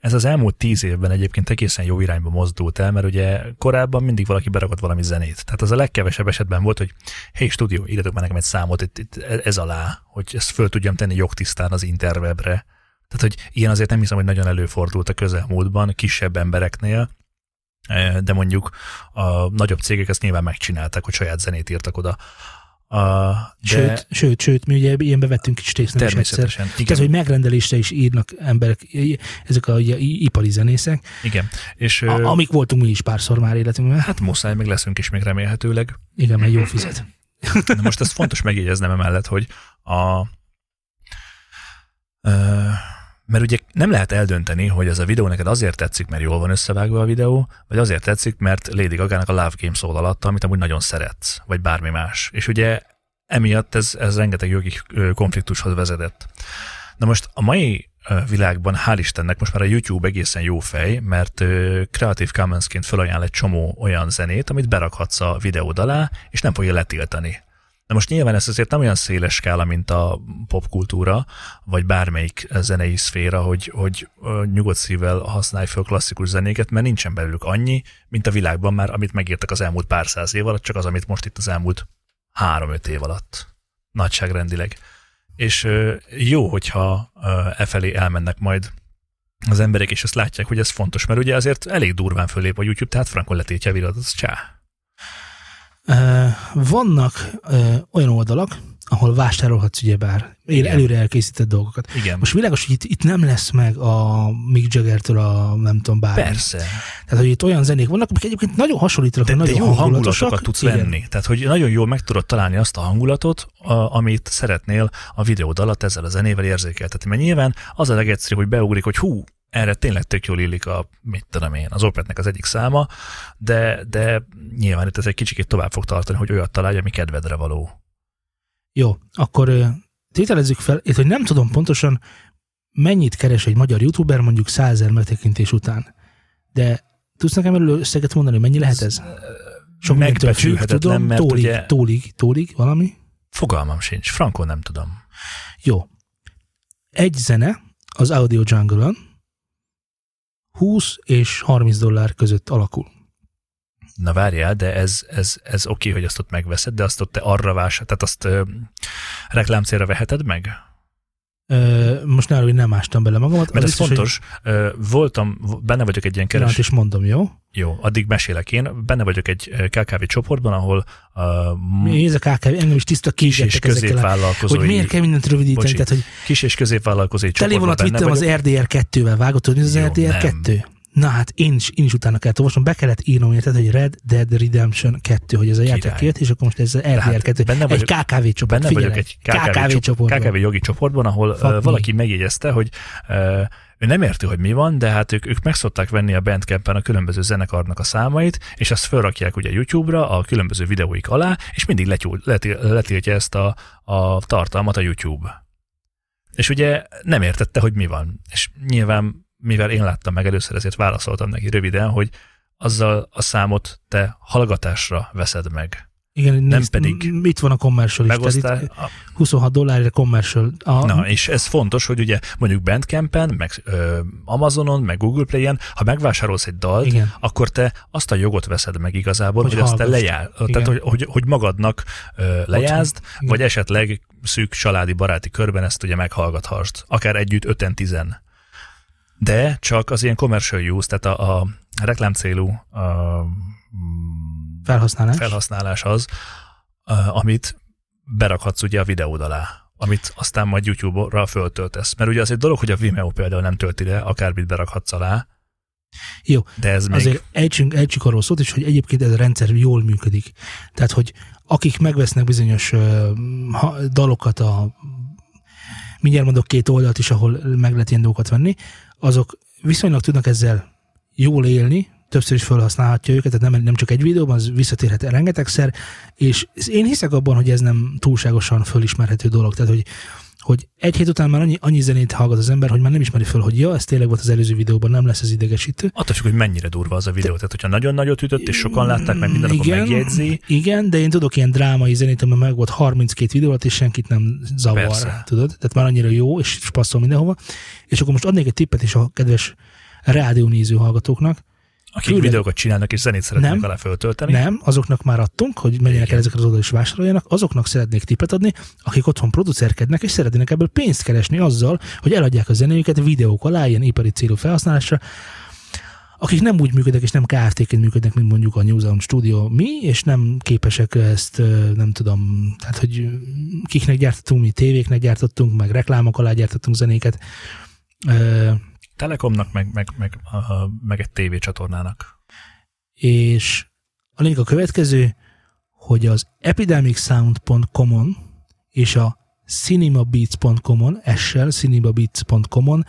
ez az elmúlt tíz évben egyébként egészen jó irányba mozdult el, mert ugye korábban mindig valaki berakott valami zenét. Tehát az a legkevesebb esetben volt, hogy hey stúdió, írjatok már nekem egy számot itt, itt, ez alá, hogy ezt föl tudjam tenni jogtisztán az interwebre. Tehát, hogy ilyen azért nem hiszem, hogy nagyon előfordult a közelmúltban, kisebb embereknél, de mondjuk a nagyobb cégek ezt nyilván megcsinálták, hogy saját zenét írtak oda. A, de Sőt, sőt, sőt, mi ugye ilyenbe vettünk kis részt nem is egyszer. természetesen. Igen. Ez, hogy megrendelésre is írnak emberek, ezek a ugye, ipari zenészek, Igen. És a, amik voltunk mi is párszor már életünkben. hát muszáj, meg leszünk is még remélhetőleg. Igen, mert jó fizet. De most ez fontos megjegyeznem emellett, hogy a mert ugye nem lehet eldönteni, hogy ez a videó neked azért tetszik, mert jól van összevágva a videó, vagy azért tetszik, mert Lady Gaga-nak a Love Game szól alatta, amit amúgy nagyon szeretsz, vagy bármi más. És ugye emiatt ez, ez rengeteg jogi konfliktushoz vezetett. Na most a mai világban, hál' Istennek, most már a YouTube egészen jó fej, mert Creative Commons-ként felajánl egy csomó olyan zenét, amit berakhatsz a videód alá, és nem fogja letiltani. De most nyilván ez azért nem olyan széles skála, mint a popkultúra, vagy bármelyik zenei szféra, hogy, hogy nyugodt szívvel használj fel klasszikus zenéket, mert nincsen belőlük annyi, mint a világban már, amit megírtak az elmúlt pár száz év alatt, csak az, amit most itt az elmúlt három-öt év alatt. Nagyságrendileg. És jó, hogyha e felé elmennek majd az emberek, és azt látják, hogy ez fontos, mert ugye azért elég durván fölép a YouTube, tehát frankon letétje a videót, az csá. Vannak olyan oldalak, ahol vásárolhatsz ugyebár Igen. előre elkészített dolgokat. Igen. Most világos, hogy itt, itt nem lesz meg a Mick Jagger-től a nem tudom bármi. Persze. Tehát, hogy itt olyan zenék vannak, amik egyébként nagyon hasonlítanak, De, de nagyon jó hangulatosak. hangulatokat tudsz Igen. venni. Tehát, hogy nagyon jól meg tudod találni azt a hangulatot, a, amit szeretnél a videód alatt ezzel a zenével érzékeltetni. Mert nyilván az a legegyszerűbb, hogy beugrik, hogy hú, erre tényleg tök jól illik a, mit tudom én, az Opetnek az egyik száma, de, de nyilván itt ez egy kicsit tovább fog tartani, hogy olyat találj, ami kedvedre való. Jó, akkor tételezzük fel, itt, hogy nem tudom pontosan, mennyit keres egy magyar youtuber mondjuk százer megtekintés után. De tudsz nekem erről összeget mondani, mennyi lehet ez? Sok Megbecsülhetetlen, tudom, mert tólig, ugye tólig, tólig, valami? fogalmam sincs, frankon nem tudom. Jó. Egy zene az Audio Jungle-on 20 és 30 dollár között alakul. Na várjál, de ez, ez, ez oké, hogy azt ott megveszed, de azt ott te arra vásárolod, tehát azt ö, reklámcélra veheted meg? Most arra, hogy nem ástam bele magamat. Mert ez biztos, fontos, ö, voltam, benne vagyok egy ilyen Hogy, pillanat, keres... és mondom, jó? Jó, addig mesélek én. Benne vagyok egy KKV csoportban, ahol uh, Mi ez a KKV? Engem is tiszta kis és középvállalkozói, Hogy miért kell mindent rövidíteni? Bocsi, Tehát, hogy kis és középvállalkozói csoportban vonat benne vittem az. RDR 2-vel, vágod, hogy mi az Jó, RDR 2? Na hát én is, én is utána kellett olvasnom, be kellett írnom, érted, hogy Red Dead Redemption 2, hogy ez a játék kijött, és akkor most ez RDR Tehát 2. benne Egy KKV csoport, Benne figyelj, vagyok egy KKV, KKV csop- csoportban. KKV jogi csoportban, ahol Fuck uh, me. valaki megjegyezte, hogy uh, ő nem érti, hogy mi van, de hát ők, ők meg szokták venni a Bandcampen a különböző zenekarnak a számait, és azt felrakják ugye YouTube-ra a különböző videóik alá, és mindig letyúl, leti, letiltja ezt a, a tartalmat a YouTube. És ugye nem értette, hogy mi van. És nyilván, mivel én láttam meg először, ezért válaszoltam neki röviden, hogy azzal a számot te hallgatásra veszed meg. Igen, nem nézd, pedig m- Itt van a commercial is. Megosztál, itt 26 dollárra commercial. A, Na, és ez fontos, hogy ugye mondjuk Bandcampen, meg ö, Amazonon, meg Google Play-en, ha megvásárolsz egy dalt, Igen. akkor te azt a jogot veszed meg igazából, hogy, Hogy azt te lejár, Igen. tehát hogy, hogy, hogy magadnak ö, lejázd, Igen. vagy esetleg szűk családi baráti körben ezt ugye meghallgathast, akár együtt öten tizen. De csak az ilyen commercial use, tehát a, a reklám célú a, Felhasználás. felhasználás az, a, amit berakhatsz ugye a videód alá, amit aztán majd YouTube-ra föltöltesz. Mert ugye az egy dolog, hogy a Vimeo például nem tölti le, akármit berakhatsz alá, Jó, de ez még... Azért ejtsünk, ejtsük arról szót is, hogy egyébként ez a rendszer jól működik. Tehát, hogy akik megvesznek bizonyos uh, dalokat a mindjárt mondok két oldalt is, ahol meg lehet ilyen dolgokat venni, azok viszonylag tudnak ezzel jól élni, többször is felhasználhatja őket, tehát nem, nem csak egy videóban, az visszatérhet rengetegszer, és én hiszek abban, hogy ez nem túlságosan fölismerhető dolog, tehát hogy hogy egy hét után már annyi, annyi zenét hallgat az ember, hogy már nem ismeri föl, hogy ja, ez tényleg volt az előző videóban, nem lesz ez idegesítő. Attól függ, hogy mennyire durva az a videó. Tehát, hogyha nagyon nagyot ütött, és sokan látták, meg minden akkor megjegyzi. Igen, de én tudok ilyen drámai zenét, amiben meg volt 32 videó alatt, és senkit nem zavar. Persze. Tudod? Tehát már annyira jó, és passzol mindenhova. És akkor most adnék egy tippet is a kedves rádiónéző hallgatóknak. Akik Főleg- videókat csinálnak, és zenét szeretnének Nem. alá föltölteni. Nem, azoknak már adtunk, hogy menjenek el ezekre az oldalra és vásároljanak, azoknak szeretnék tippet adni, akik otthon producerkednek, és szeretnének ebből pénzt keresni azzal, hogy eladják a zenéjüket videók alá, ilyen ipari célú felhasználásra, akik nem úgy működnek, és nem KFT-ként működnek, mint mondjuk a New Zealand Studio mi, és nem képesek ezt, nem tudom, tehát, hogy kiknek gyártottunk, mi tévéknek gyártottunk, meg reklámok alá gyártottunk zenéket. Telekomnak, meg, meg, meg, a, meg egy tévécsatornának. és a lényeg a következő, hogy az epidemicsound.com-on és a cinemabeats.com-on, essel cinemabeats.com-on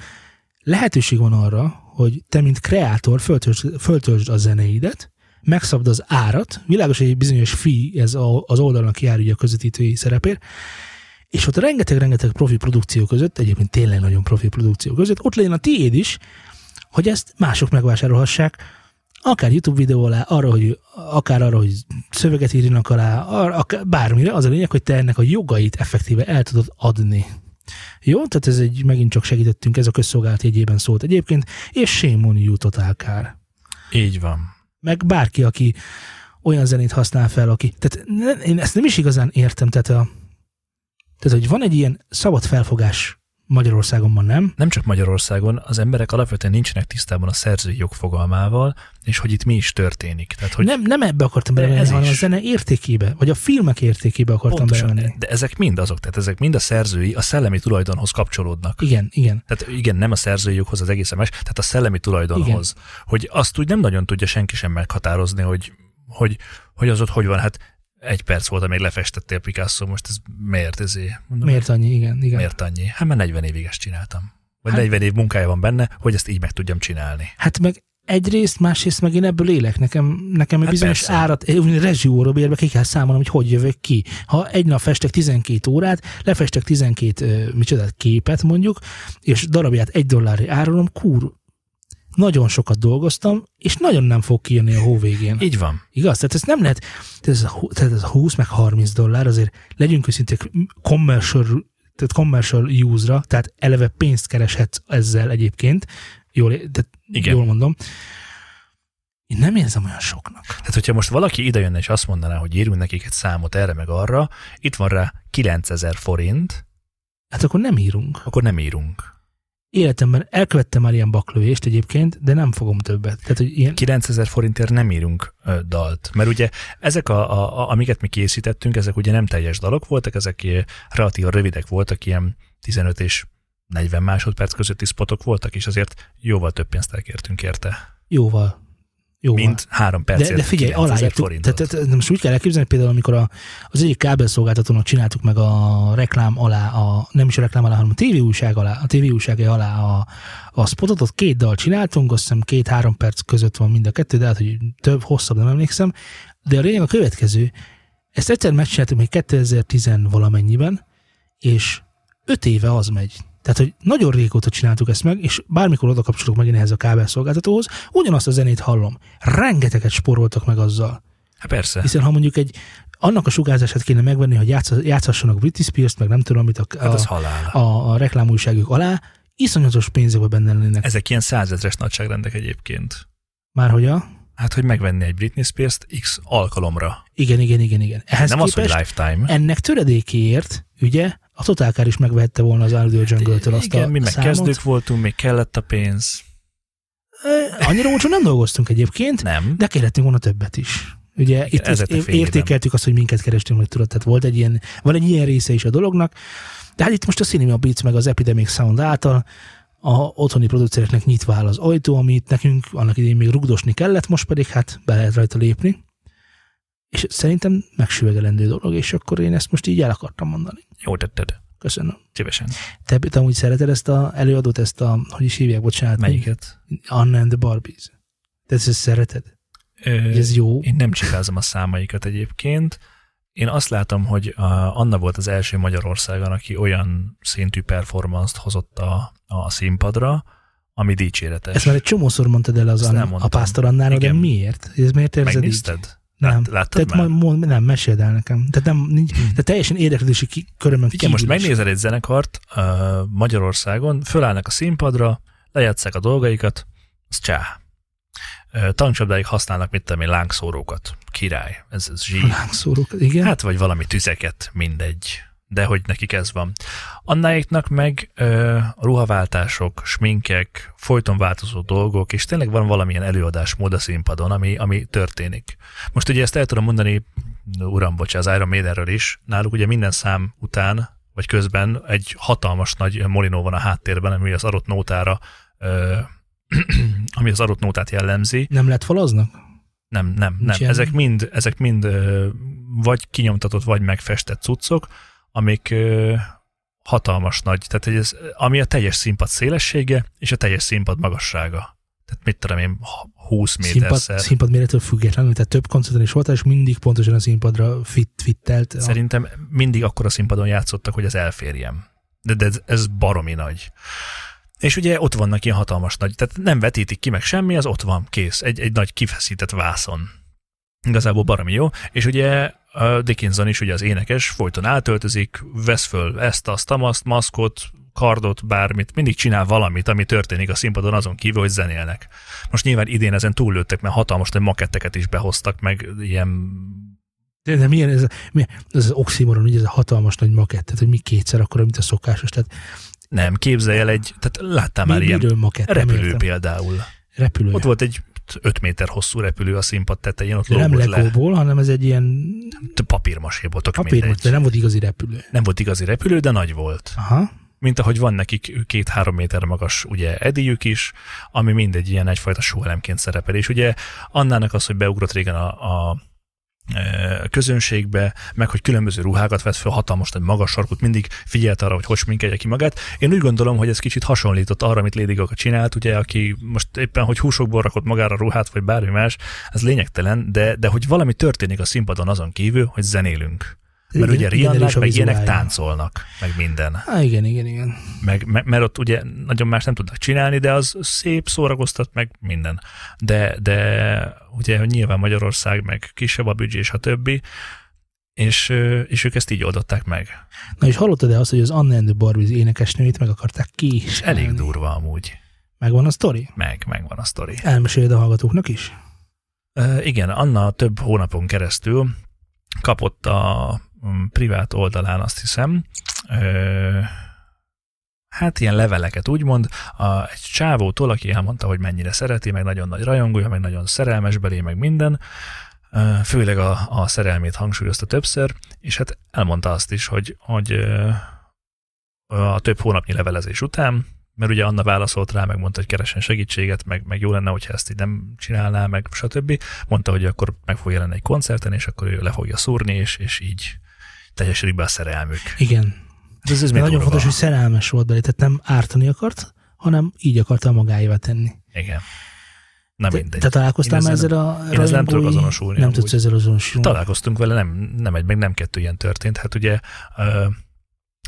lehetőség van arra, hogy te, mint kreátor föltöltsd, föltöltsd a zeneidet, megszabd az árat, világos, hogy egy bizonyos fee ez az oldalnak jár ugye a közvetítői szerepért, és ott rengeteg-rengeteg profi produkció között, egyébként tényleg nagyon profi produkció között, ott legyen a tiéd is, hogy ezt mások megvásárolhassák, akár YouTube videó alá, arra, hogy, akár arra, hogy szöveget írjanak alá, arra, akár, bármire, az a lényeg, hogy te ennek a jogait effektíve el tudod adni. Jó, tehát ez egy, megint csak segítettünk, ez a közszolgálat jegyében szólt egyébként, és shame on you totál kár. Így van. Meg bárki, aki olyan zenét használ fel, aki, tehát én ezt nem is igazán értem, tehát, a, tehát hogy van egy ilyen szabad felfogás Magyarországon ma nem, Nem csak Magyarországon, az emberek alapvetően nincsenek tisztában a szerzői jog fogalmával, és hogy itt mi is történik. Tehát, hogy nem, nem ebbe akartam belemenni, hanem a is. zene értékébe, vagy a filmek értékébe akartam pontosan, belemenni. de ezek mind azok, tehát ezek mind a szerzői, a szellemi tulajdonhoz kapcsolódnak. Igen, igen. Tehát igen, nem a szerzői joghoz az egészen más, tehát a szellemi tulajdonhoz. Igen. Hogy azt úgy nem nagyon tudja senki sem meghatározni, hogy, hogy, hogy az ott hogy van. Hát egy perc volt, amíg lefestettél Picasso, most ez miért ezé? Mondom, Miért annyi? Igen, igen. miért annyi? Hát már 40 évig ezt csináltam. Vagy Hát- 40 év munkája van benne, hogy ezt így meg tudjam csinálni. Hát meg egyrészt, másrészt meg én ebből élek. Nekem, nekem egy Hát bizonyos persze. árat, úgy rezsióróbérbe ki kell számolnom, hogy hogy jövök ki. Ha egy nap festek 12 órát, lefestek 12 uh, micsoda, képet mondjuk, és darabját egy dollárra árulom, kur, nagyon sokat dolgoztam, és nagyon nem fog kijönni a hó végén. Így van. Igaz? Tehát ez nem lehet, tehát ez, a tehát ez a 20 meg 30 dollár, azért legyünk őszinték, commercial, tehát commercial use-ra, tehát eleve pénzt kereshetsz ezzel egyébként, jól, tehát Igen. jól mondom. Én nem érzem olyan soknak. Tehát, hogyha most valaki idejönne és azt mondaná, hogy írjunk nekik egy számot erre meg arra, itt van rá 9000 forint, Hát akkor nem írunk. akkor nem írunk. Életemben elkövettem már ilyen baklövést egyébként, de nem fogom többet. Tehát, hogy ilyen, 9000 forintért nem írunk ö, dalt. Mert ugye ezek, a, a, a, amiket mi készítettünk, ezek ugye nem teljes dalok voltak, ezek ilyen relatívan rövidek voltak, ilyen 15 és 40 másodperc közötti spotok voltak, és azért jóval több pénzt elkértünk érte, jóval. Jóval. mint három percért De, de figyelj, 9000 aláírtuk. Tehát, tehát most úgy kell elképzelni, például amikor a, az egyik kábelszolgáltatónak csináltuk meg a reklám alá, a, nem is a reklám alá, hanem a tévéújság alá, a tévéújság alá a, a spotot, ott két dal csináltunk, azt hiszem két-három perc között van mind a kettő, de hát, hogy több, hosszabb, nem emlékszem. De a lényeg a következő, ezt egyszer megcsináltuk még 2010 valamennyiben, és öt éve az megy. Tehát, hogy nagyon régóta csináltuk ezt meg, és bármikor oda kapcsolok megint ehhez a kábelszolgáltatóhoz, ugyanazt a zenét hallom. Rengeteget spóroltak meg azzal. Hát persze. Hiszen ha mondjuk egy annak a sugárzását kéne megvenni, hogy játsz, játszhassanak Britney Spears, meg nem tudom, amit a, Hát az a, a, a reklámújságok alá, iszonyatos pénzekbe benne lennének. Ezek ilyen százezres nagyságrendek egyébként. Már hogy a... Hát, hogy megvenni egy Britney Spears-t X alkalomra. Igen, igen, igen, igen. Ehhez Nem az, hogy lifetime. ennek töredékéért, ugye, a Total Car is megvehette volna az Audio Jungle-től azt Igen, a mi meg számot. kezdők voltunk, még kellett a pénz. Annyira olcsón nem dolgoztunk egyébként, Nem. de kérhetünk volna többet is. Ugye itt, értékeltük azt, hogy minket kerestünk, meg tudod, tehát volt egy ilyen, van egy ilyen része is a dolognak, de hát itt most a Cinema Beats meg az Epidemic Sound által a otthoni producereknek nyitva áll az ajtó, amit nekünk annak idején még rugdosni kellett, most pedig hát be lehet rajta lépni. És szerintem megsüvegelendő dolog, és akkor én ezt most így el akartam mondani. Jó tetted. Köszönöm. Szívesen. Te, te amúgy szereted ezt a előadót, ezt a, hogy is hívják, bocsánat. Melyiket? Anna and the Barbies. Te ezt szereted? Ö, ez jó? Én nem csipázom a számaikat egyébként. Én azt látom, hogy a, Anna volt az első Magyarországon, aki olyan szintű performance-t hozott a, a színpadra, ami dicséretes. Ezt már egy csomószor mondtad el az Ezt a elmondtam. pásztor Annára, de miért? Ez miért érzed így? Megnézted? Nem. Lát, láttad Tehát már? mond, nem, meséld el nekem. Tehát, nem, nincs, tehát teljesen érdeklődési ki, körömön Figyelj, most megnézel egy zenekart uh, Magyarországon, fölállnak a színpadra, lejátszák a dolgaikat, az csá. Tankcsapdáig használnak, mit tudom én, lángszórókat. Király, ez, ez zsí. Lángszórók, igen. Hát, vagy valami tüzeket, mindegy. De hogy nekik ez van. Annáiknak meg ö, ruhaváltások, sminkek, folyton változó dolgok, és tényleg van valamilyen előadásmód a színpadon, ami, ami történik. Most ugye ezt el tudom mondani, uram, bocsánat, az Iron Maidenről is, náluk ugye minden szám után, vagy közben egy hatalmas nagy molinó van a háttérben, ami az adott nótára ö, ami az adott nótát jellemzi. nem lett falaznak? Nem, nem, nem. Ilyen? Ezek mind, ezek mind vagy kinyomtatott, vagy megfestett cuccok, amik hatalmas nagy, tehát ez, ami a teljes színpad szélessége, és a teljes színpad magassága. Tehát mit tudom én, 20 Színpad, méterszer. színpad méretől függetlenül, tehát több koncerten is voltál, és mindig pontosan a színpadra fit, fittelt. A, Szerintem mindig akkor a színpadon játszottak, hogy ez elférjem. De, de ez, ez baromi nagy. És ugye ott vannak ilyen hatalmas nagy, tehát nem vetítik ki meg semmi, az ott van, kész. Egy, egy nagy kifeszített vászon. Igazából baromi jó. És ugye Dickinson is, ugye az énekes, folyton átöltözik, vesz föl ezt, azt, azt, maszkot, kardot, bármit, mindig csinál valamit, ami történik a színpadon azon kívül, hogy zenélnek. Most nyilván idén ezen túllőttek, mert hatalmas nagy maketteket is behoztak, meg ilyen de, de milyen ez, milyen, ez az oximoron, ugye ez a hatalmas nagy makett, tehát hogy mi kétszer akkor, mint a szokásos. Tehát Nem, képzelj el egy, tehát láttál már ilyen makett? Repülő értem. például. Repülő. Ott volt egy 5 méter hosszú repülő a színpad tetején, ott nem lógott le. legóból, hanem ez egy ilyen Papírmaséból, tök papír, de nem volt igazi repülő. Nem volt igazi repülő, de nagy volt. Aha. Mint ahogy van nekik két-három méter magas ugye edélyük is, ami mindegy ilyen egyfajta sóelemként szerepel. És ugye Annának az, hogy beugrott régen a, a közönségbe, meg hogy különböző ruhákat vett fel, hatalmas nagy magas sarkút, mindig figyelt arra, hogy hogy sminkelje ki magát. Én úgy gondolom, hogy ez kicsit hasonlított arra, amit Lady Gaga csinált, ugye, aki most éppen, hogy húsokból rakott magára ruhát, vagy bármi más, ez lényegtelen, de, de hogy valami történik a színpadon azon kívül, hogy zenélünk. Mert ugye igen, erős Rihanna, meg ilyenek táncolnak, meg minden Há, igen, igen, igen. meg, meg, mert ott ugye nagyon más nem tudnak csinálni, de az szép, szórakoztat, meg minden. De, de ugye nyilván Magyarország, meg kisebb a büdzsé, és a többi, és, és ők ezt így oldották meg. Na és hallottad-e azt, hogy az Anna and the Barbies énekesnőit meg akarták ki És elég durva amúgy. Megvan a sztori? Meg, megvan a sztori. Elmeséled a hallgatóknak is? Ö, igen, Anna több hónapon keresztül kapott a privát oldalán azt hiszem, ö, hát ilyen leveleket úgymond, a, egy csávótól, aki elmondta, hogy mennyire szereti, meg nagyon nagy rajongója, meg nagyon szerelmes belé, meg minden, Ö, főleg a, a szerelmét hangsúlyozta többször, és hát elmondta azt is, hogy, hogy ö, a több hónapnyi levelezés után, mert ugye Anna válaszolt rá, meg mondta, hogy keresen segítséget, meg, meg jó lenne, hogyha ezt így nem csinálná, meg stb. Mondta, hogy akkor meg fog jelenni egy koncerten, és akkor ő le fogja szúrni, és, és így teljesedik be a szerelmük. Igen. Hát ez, ez nagyon durva. fontos, hogy szerelmes volt belé, tehát nem ártani akart, hanem így akarta magáévá tenni. Igen. Na Te, mindegy. te találkoztál már ezzel- a én ezzel nem tudok azonosulni Nem amúgy. tudsz ezzel azonosulni. Találkoztunk vele, nem, nem egy, meg nem kettő ilyen történt. Hát ugye,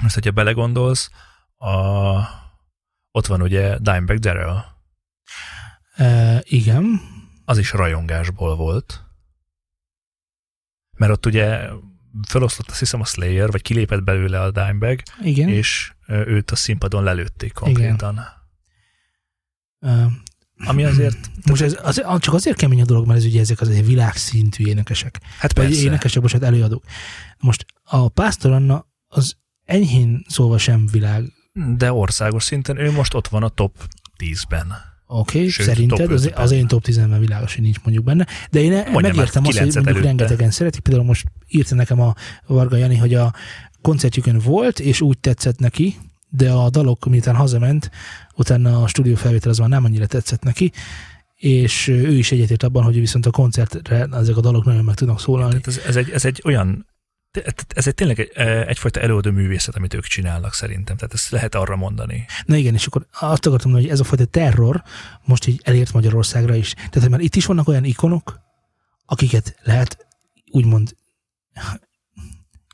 most, hogyha belegondolsz, a, ott van ugye Dimebag Darrell, E, igen. az is rajongásból volt. Mert ott ugye feloszlott azt hiszem a Slayer, vagy kilépett belőle a Dimebag, Igen. és őt a színpadon lelőtték konkrétan. E, ami azért... Most ez az, csak azért kemény a dolog, mert ez ugye ezek az világszintű énekesek. Hát Vagy persze. énekesek, bocsánat, előadók. Most a Pásztor Anna az enyhén szólva sem világ. De országos szinten ő most ott van a top 10-ben. Oké, okay, Sőt, szerinted az, ötben. az én top 10-ben világos, hogy nincs mondjuk benne. De én Mondja megértem azt, hogy mondjuk előtte. rengetegen szeretik. Például most írta nekem a Varga Jani, hogy a koncertjükön volt, és úgy tetszett neki, de a dalok, miután hazament, utána a stúdió felvétel az már nem annyira tetszett neki, és ő is egyetért abban, hogy viszont a koncertre ezek a dalok nagyon meg tudnak szólalni. Tehát ez, ez, egy, ez egy olyan ez egy tényleg egy, egyfajta előadó művészet, amit ők csinálnak szerintem. Tehát ezt lehet arra mondani. Na igen, és akkor azt akartam mondani, hogy ez a fajta terror most így elért Magyarországra is. Tehát, hogy már itt is vannak olyan ikonok, akiket lehet úgymond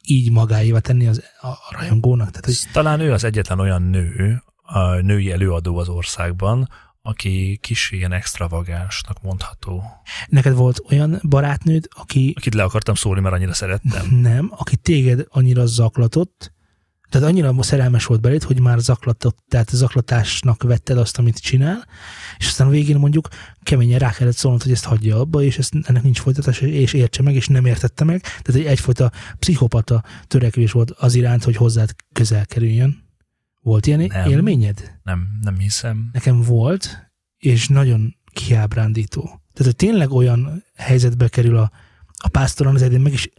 így magáévá tenni az, a, a rajongónak. Tehát, hogy Talán ő az egyetlen olyan nő, a női előadó az országban, aki kis ilyen extravagánsnak mondható. neked volt olyan barátnőd, aki Akit le akartam szólni, mert annyira szerettem. nem, aki téged annyira zaklatott, tehát annyira szerelmes volt beléd, hogy már zaklatott, tehát zaklatásnak vetted azt, amit csinál, és aztán a végén mondjuk keményen rá kellett szólnod, hogy ezt hagyja abba, és ezt, ennek nincs folytatása, és értse meg, és nem értette meg. Tehát egy egyfajta pszichopata törekvés volt az iránt, hogy hozzád közel kerüljön. Volt ilyen Nem. élményed? Nem, nem hiszem. Nekem volt, és nagyon kiábrándító. Tehát, hogy tényleg olyan helyzetbe kerül a, a pásztoron, ezért én meg is,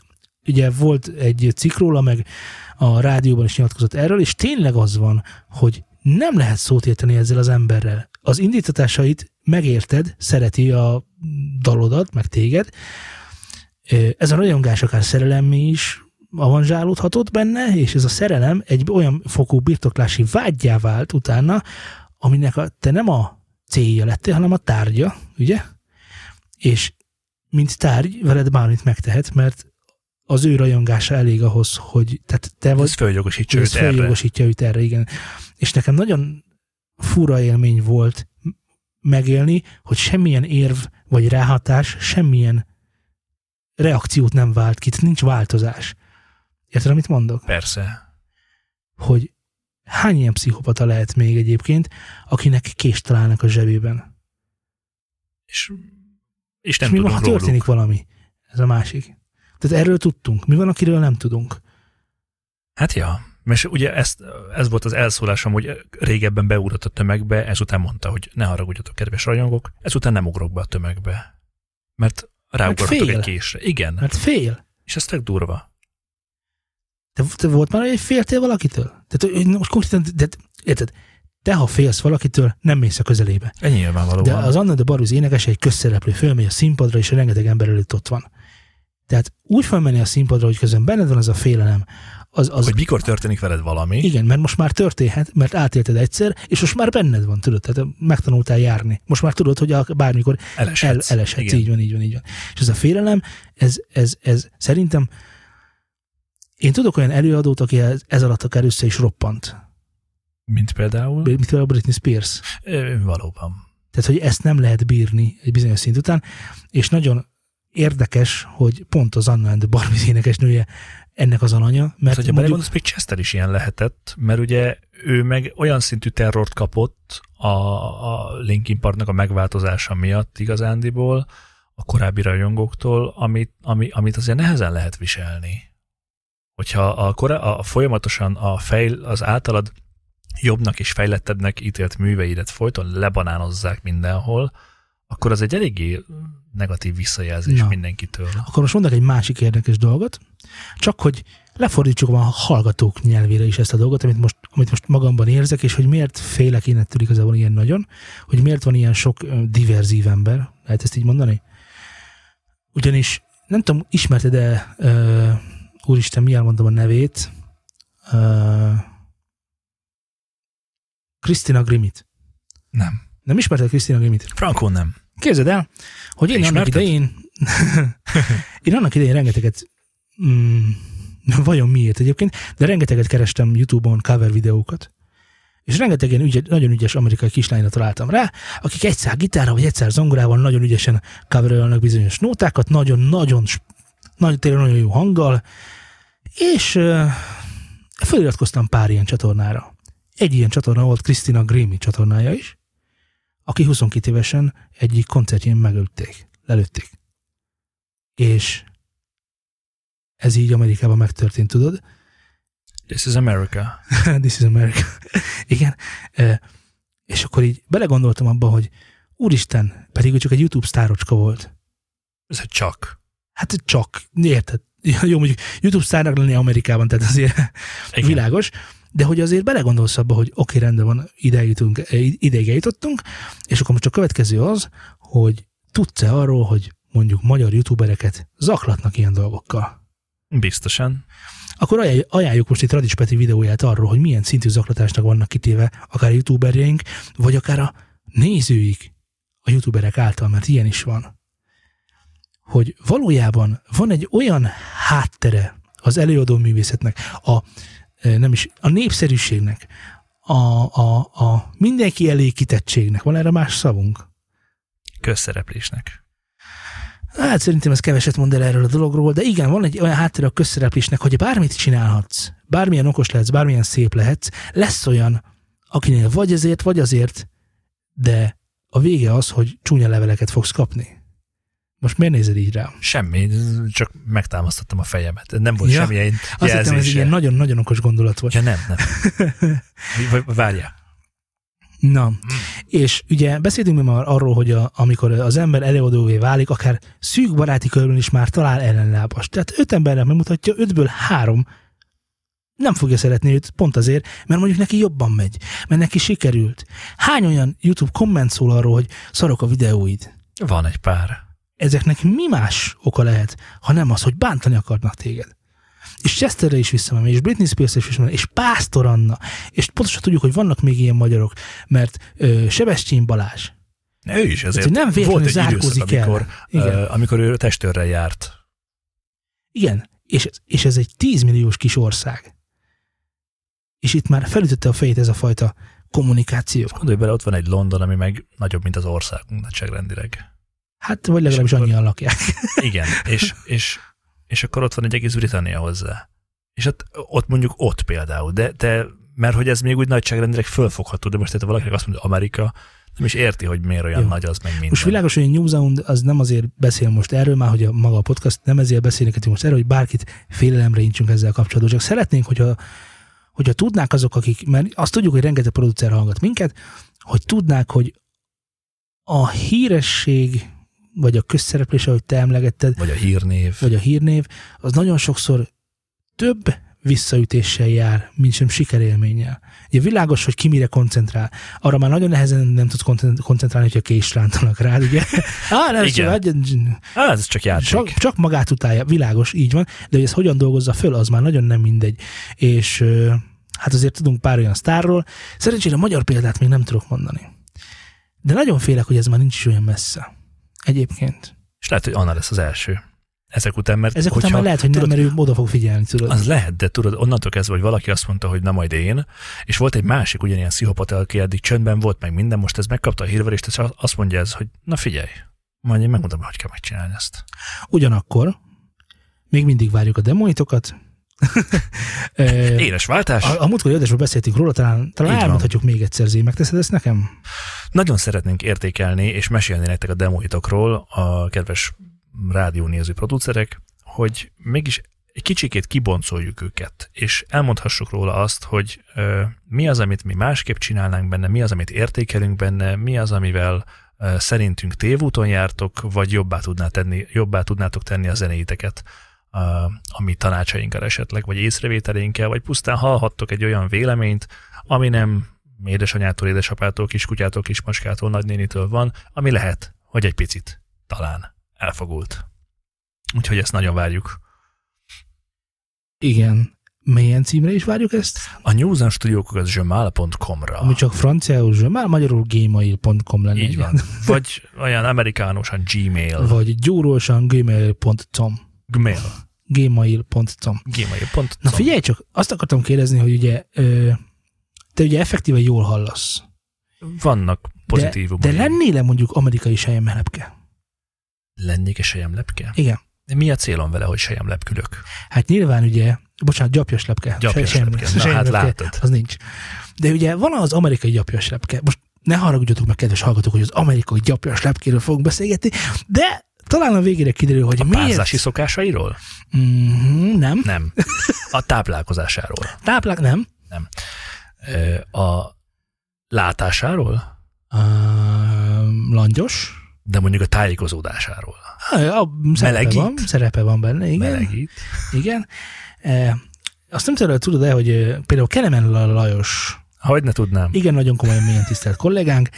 ugye volt egy cikk róla, meg a rádióban is nyilatkozott erről, és tényleg az van, hogy nem lehet szót érteni ezzel az emberrel. Az indítatásait megérted, szereti a dalodat, meg téged. Ez a rajongás akár szerelemmé is avanzsálódhatott benne, és ez a szerelem egy olyan fokú birtoklási vágyjá vált utána, aminek a, te nem a célja lettél, hanem a tárgya, ugye? És mint tárgy, veled bármit megtehet, mert az ő rajongása elég ahhoz, hogy tehát te vagy, Ez följogosítja őt erre. feljogosítja őt erre, igen. És nekem nagyon fura élmény volt megélni, hogy semmilyen érv vagy ráhatás, semmilyen reakciót nem vált ki, nincs változás. Érted, amit mondok? Persze. Hogy hány ilyen pszichopata lehet még egyébként, akinek kést találnak a zsebében? És, és nem és mi van, ha történik róluk. valami? Ez a másik. Tehát erről tudtunk. Mi van, akiről nem tudunk? Hát ja. És ugye ezt, ez volt az elszólásom, hogy régebben beugrott a tömegbe, ezután mondta, hogy ne haragudjatok, kedves rajongók, ezután nem ugrok be a tömegbe. Mert ráugrottak egy késre. Igen. Mert fél. És ez tök durva. Te, te volt már, hogy féltél valakitől? Tehát hogy most konkrétan, de, érted, te ha félsz valakitől, nem mész a közelébe. Ennyi nyilvánvalóan. De az Anna de Baruz énekes egy közszereplő, fölmegy a színpadra, és rengeteg ember előtt ott van. Tehát úgy felmenni a színpadra, hogy közben benned van az a félelem, az, az hogy mikor történik veled valami, igen, mert most már történhet, mert átélted egyszer, és most már benned van, tudod, tehát megtanultál járni. Most már tudod, hogy a- bármikor el, eleshetsz. eleshetsz, Igen. így van, így van, így van. És ez a félelem, ez, ez, ez szerintem, én tudok olyan előadót, aki ez, ez alatt akár össze is roppant. Mint például. Mit például Britney Spears. Ö, valóban. Tehát, hogy ezt nem lehet bírni egy bizonyos szint után, és nagyon érdekes, hogy pont az Anna and Barbie énekesnője ennek az alanya, mert Mert hogyha belegondolsz, még Chester is ilyen lehetett, mert ugye ő meg olyan szintű terrort kapott a, a Linkin Parknak a megváltozása miatt igazándiból, a korábbi rajongóktól, amit, ami, amit azért nehezen lehet viselni. Hogyha a, korá, a folyamatosan a fejl, az általad jobbnak és fejlettebbnek ítélt műveidet folyton lebanánozzák mindenhol, akkor az egy eléggé negatív visszajelzés Na. mindenkitől. akkor most mondok egy másik érdekes dolgot, csak hogy lefordítsuk a hallgatók nyelvére is ezt a dolgot, amit most, amit most magamban érzek, és hogy miért félek én ettől igazából ilyen nagyon, hogy miért van ilyen sok diverzív ember, lehet ezt így mondani? Ugyanis, nem tudom, ismerted-e, úristen, mi elmondom a nevét, Krisztina Grimit. Nem. Nem ismerted Krisztina Grimit? Frankon nem. Képzeld el, hogy én annak idején, én annak idején rengeteget, mm, vajon miért egyébként, de rengeteget kerestem YouTube-on cover videókat, és rengeteg ilyen ügy, nagyon ügyes amerikai kislányra találtam rá, akik egyszer gitárral vagy egyszer zongorával nagyon ügyesen coverolnak bizonyos nótákat, nagyon-nagyon, nagyon, tényleg nagyon jó hanggal, és feliratkoztam pár ilyen csatornára. Egy ilyen csatorna volt Christina Grimmie csatornája is, aki 22 évesen egyik koncertjén megölték, lelőtték. És ez így Amerikában megtörtént, tudod? This is America. This is America. Igen. E, És akkor így belegondoltam abba, hogy úristen, pedig ő csak egy YouTube sztárocska volt. Ez csak. Hát csak, érted? Jó, mondjuk YouTube sztárnak lenni Amerikában, tehát azért Igen. világos, de hogy azért belegondolsz abba, hogy oké, rendben van, ide jutunk, ideig eljutottunk, és akkor most a következő az, hogy tudsz-e arról, hogy mondjuk magyar youtubereket zaklatnak ilyen dolgokkal? Biztosan. Akkor ajánl- ajánljuk most itt Radis Peti videóját arról, hogy milyen szintű zaklatásnak vannak kitéve akár a youtuberjeink, vagy akár a nézőik a youtuberek által, mert ilyen is van. Hogy valójában van egy olyan háttere az előadó művészetnek, a, nem is, a népszerűségnek, a, a, a mindenki elé kitettségnek. Van erre más szavunk? Közszereplésnek. Hát szerintem ez keveset mond el erről a dologról, de igen, van egy olyan háttér a közszereplésnek, hogy bármit csinálhatsz, bármilyen okos lehetsz, bármilyen szép lehetsz, lesz olyan, akinél vagy ezért, vagy azért, de a vége az, hogy csúnya leveleket fogsz kapni. Most miért nézed így rám? Semmi, csak megtámasztottam a fejemet. Nem volt Ja, semmilyen Azt hittem, ez egy jelzése. ilyen nagyon-nagyon okos gondolat volt. Ja nem, nem. V- v- Várjál. Na, és ugye beszéltünk mi már arról, hogy a, amikor az ember előadóvé válik, akár szűk baráti körben is már talál ellenlábast. Tehát öt embernek megmutatja, ötből három nem fogja szeretni őt pont azért, mert mondjuk neki jobban megy, mert neki sikerült. Hány olyan YouTube komment szól arról, hogy szarok a videóid? Van egy pár. Ezeknek mi más oka lehet, ha nem az, hogy bántani akarnak téged? És Chesterre is visszamenem, és Britney Spears is visszamenem, és Pásztor Anna, és pontosan tudjuk, hogy vannak még ilyen magyarok, mert ö, Sebestyén Balázs, Ő is ezért. hogy nem véletlenül volt egy időszak, amikor. Igen. uh, amikor ő testőrrel járt. Igen, és, és ez egy 10 milliós kis ország. És itt már felütötte a fejét ez a fajta kommunikáció. Gondolj bele, ott van egy London, ami meg nagyobb, mint az országunk nagyságrendileg. Hát, vagy legalábbis akkor- annyian lakják. Igen, és, és, és akkor ott van egy egész Britannia hozzá. És ott, ott mondjuk ott például, de, de mert hogy ez még úgy nagyságrendileg fölfogható, de most tehát valakinek azt mondja, Amerika, nem is érti, hogy miért olyan Jó. nagy az meg minden. Most világos, hogy a New Zealand az nem azért beszél most erről, már hogy a maga a podcast nem ezért beszélnek most erről, hogy bárkit félelemre intsünk ezzel kapcsolatban. Csak szeretnénk, hogyha, hogyha tudnák azok, akik, mert azt tudjuk, hogy rengeteg producer hallgat minket, hogy tudnák, hogy a híresség, vagy a közszereplés, ahogy te emlegetted, Vagy a hírnév. vagy a hírnév, az nagyon sokszor több visszaütéssel jár, mint sem sikerélménnyel. Ugye világos, hogy ki mire koncentrál. Arra már nagyon nehezen nem tudsz koncent- koncentrálni, hogyha kést rántanak rád, ugye? Á, nem, Igen. csak, ez csak játék. csak, csak magát utálja, világos, így van, de hogy ezt hogyan dolgozza föl, az már nagyon nem mindegy. És hát azért tudunk pár olyan sztárról. Szerencsére magyar példát még nem tudok mondani. De nagyon félek, hogy ez már nincs is olyan messze. Egyébként. És lehet, hogy Anna lesz az első. Ezek után, mert Ezek hogyha, után már lehet, hogy nem, tudod, mert ő oda fog figyelni, tudod. Az lehet, de tudod, onnantól kezdve, hogy valaki azt mondta, hogy na majd én, és volt egy másik ugyanilyen pszichopata, aki eddig csöndben volt, meg minden, most ez megkapta a hírverést, és azt mondja ez, hogy na figyelj, majd én megmondom, hogy kell megcsinálni ezt. Ugyanakkor még mindig várjuk a demoitokat. Éles váltás? a, a múltkori adásban beszéltünk róla, talán, talán Így van. elmondhatjuk még egyszer, Zé, megteszed ezt nekem? Nagyon szeretnénk értékelni és mesélni nektek a demoitokról, a kedves rádiónéző producerek, hogy mégis egy kicsikét kiboncoljuk őket, és elmondhassuk róla azt, hogy ö, mi az, amit mi másképp csinálnánk benne, mi az, amit értékelünk benne, mi az, amivel ö, szerintünk tévúton jártok, vagy jobbá, tudná tenni, jobbá tudnátok tenni a zenéiteket a, mi tanácsainkkal esetleg, vagy észrevételeinkkel, vagy pusztán hallhattok egy olyan véleményt, ami nem édesanyától, édesapától, kiskutyától, kismacskától, nagynénitől van, ami lehet, hogy egy picit talán elfogult. Úgyhogy ezt nagyon várjuk. Igen. Milyen címre is várjuk ezt? A Newsen stúdiók az zsömál.com-ra. Ami csak franciául, már magyarul gmail.com lenne. Így van. Vagy olyan amerikánosan Gmail. Vagy gyúrósan gmail.com. Gmail. gmail.com. Gmail.com. Na figyelj csak, azt akartam kérdezni, hogy ugye te ugye effektíve jól hallasz. Vannak pozitívumok. De, de lennél mondjuk amerikai sejemlepke? Lennék egy sejemlepke? Igen. De mi a célom vele, hogy sejemlepkülök? Hát nyilván ugye, bocsánat, gyapjas lepke. Gyapjas Se- sem- lepke. Na, hát látod. Az nincs. De ugye van az amerikai gyapjas lepke. Most ne haragudjatok meg, kedves hallgatók, hogy az amerikai gyapjas lepkéről fogunk beszélgetni, de talán a végére kiderül, hogy A miért... párzási szokásairól? Mm, nem. Nem. A táplálkozásáról. Táplák, nem. Ö, A látásáról? Uh, langyos. De mondjuk a tájékozódásáról. Ah, a szerepe Melegít. van, szerepe van benne, igen. Melegít. igen. E, azt nem tudom, hogy tudod-e, hogy például Kelemen Lajos, Hogy ne tudnám. igen, nagyon komolyan mélyen tisztelt kollégánk,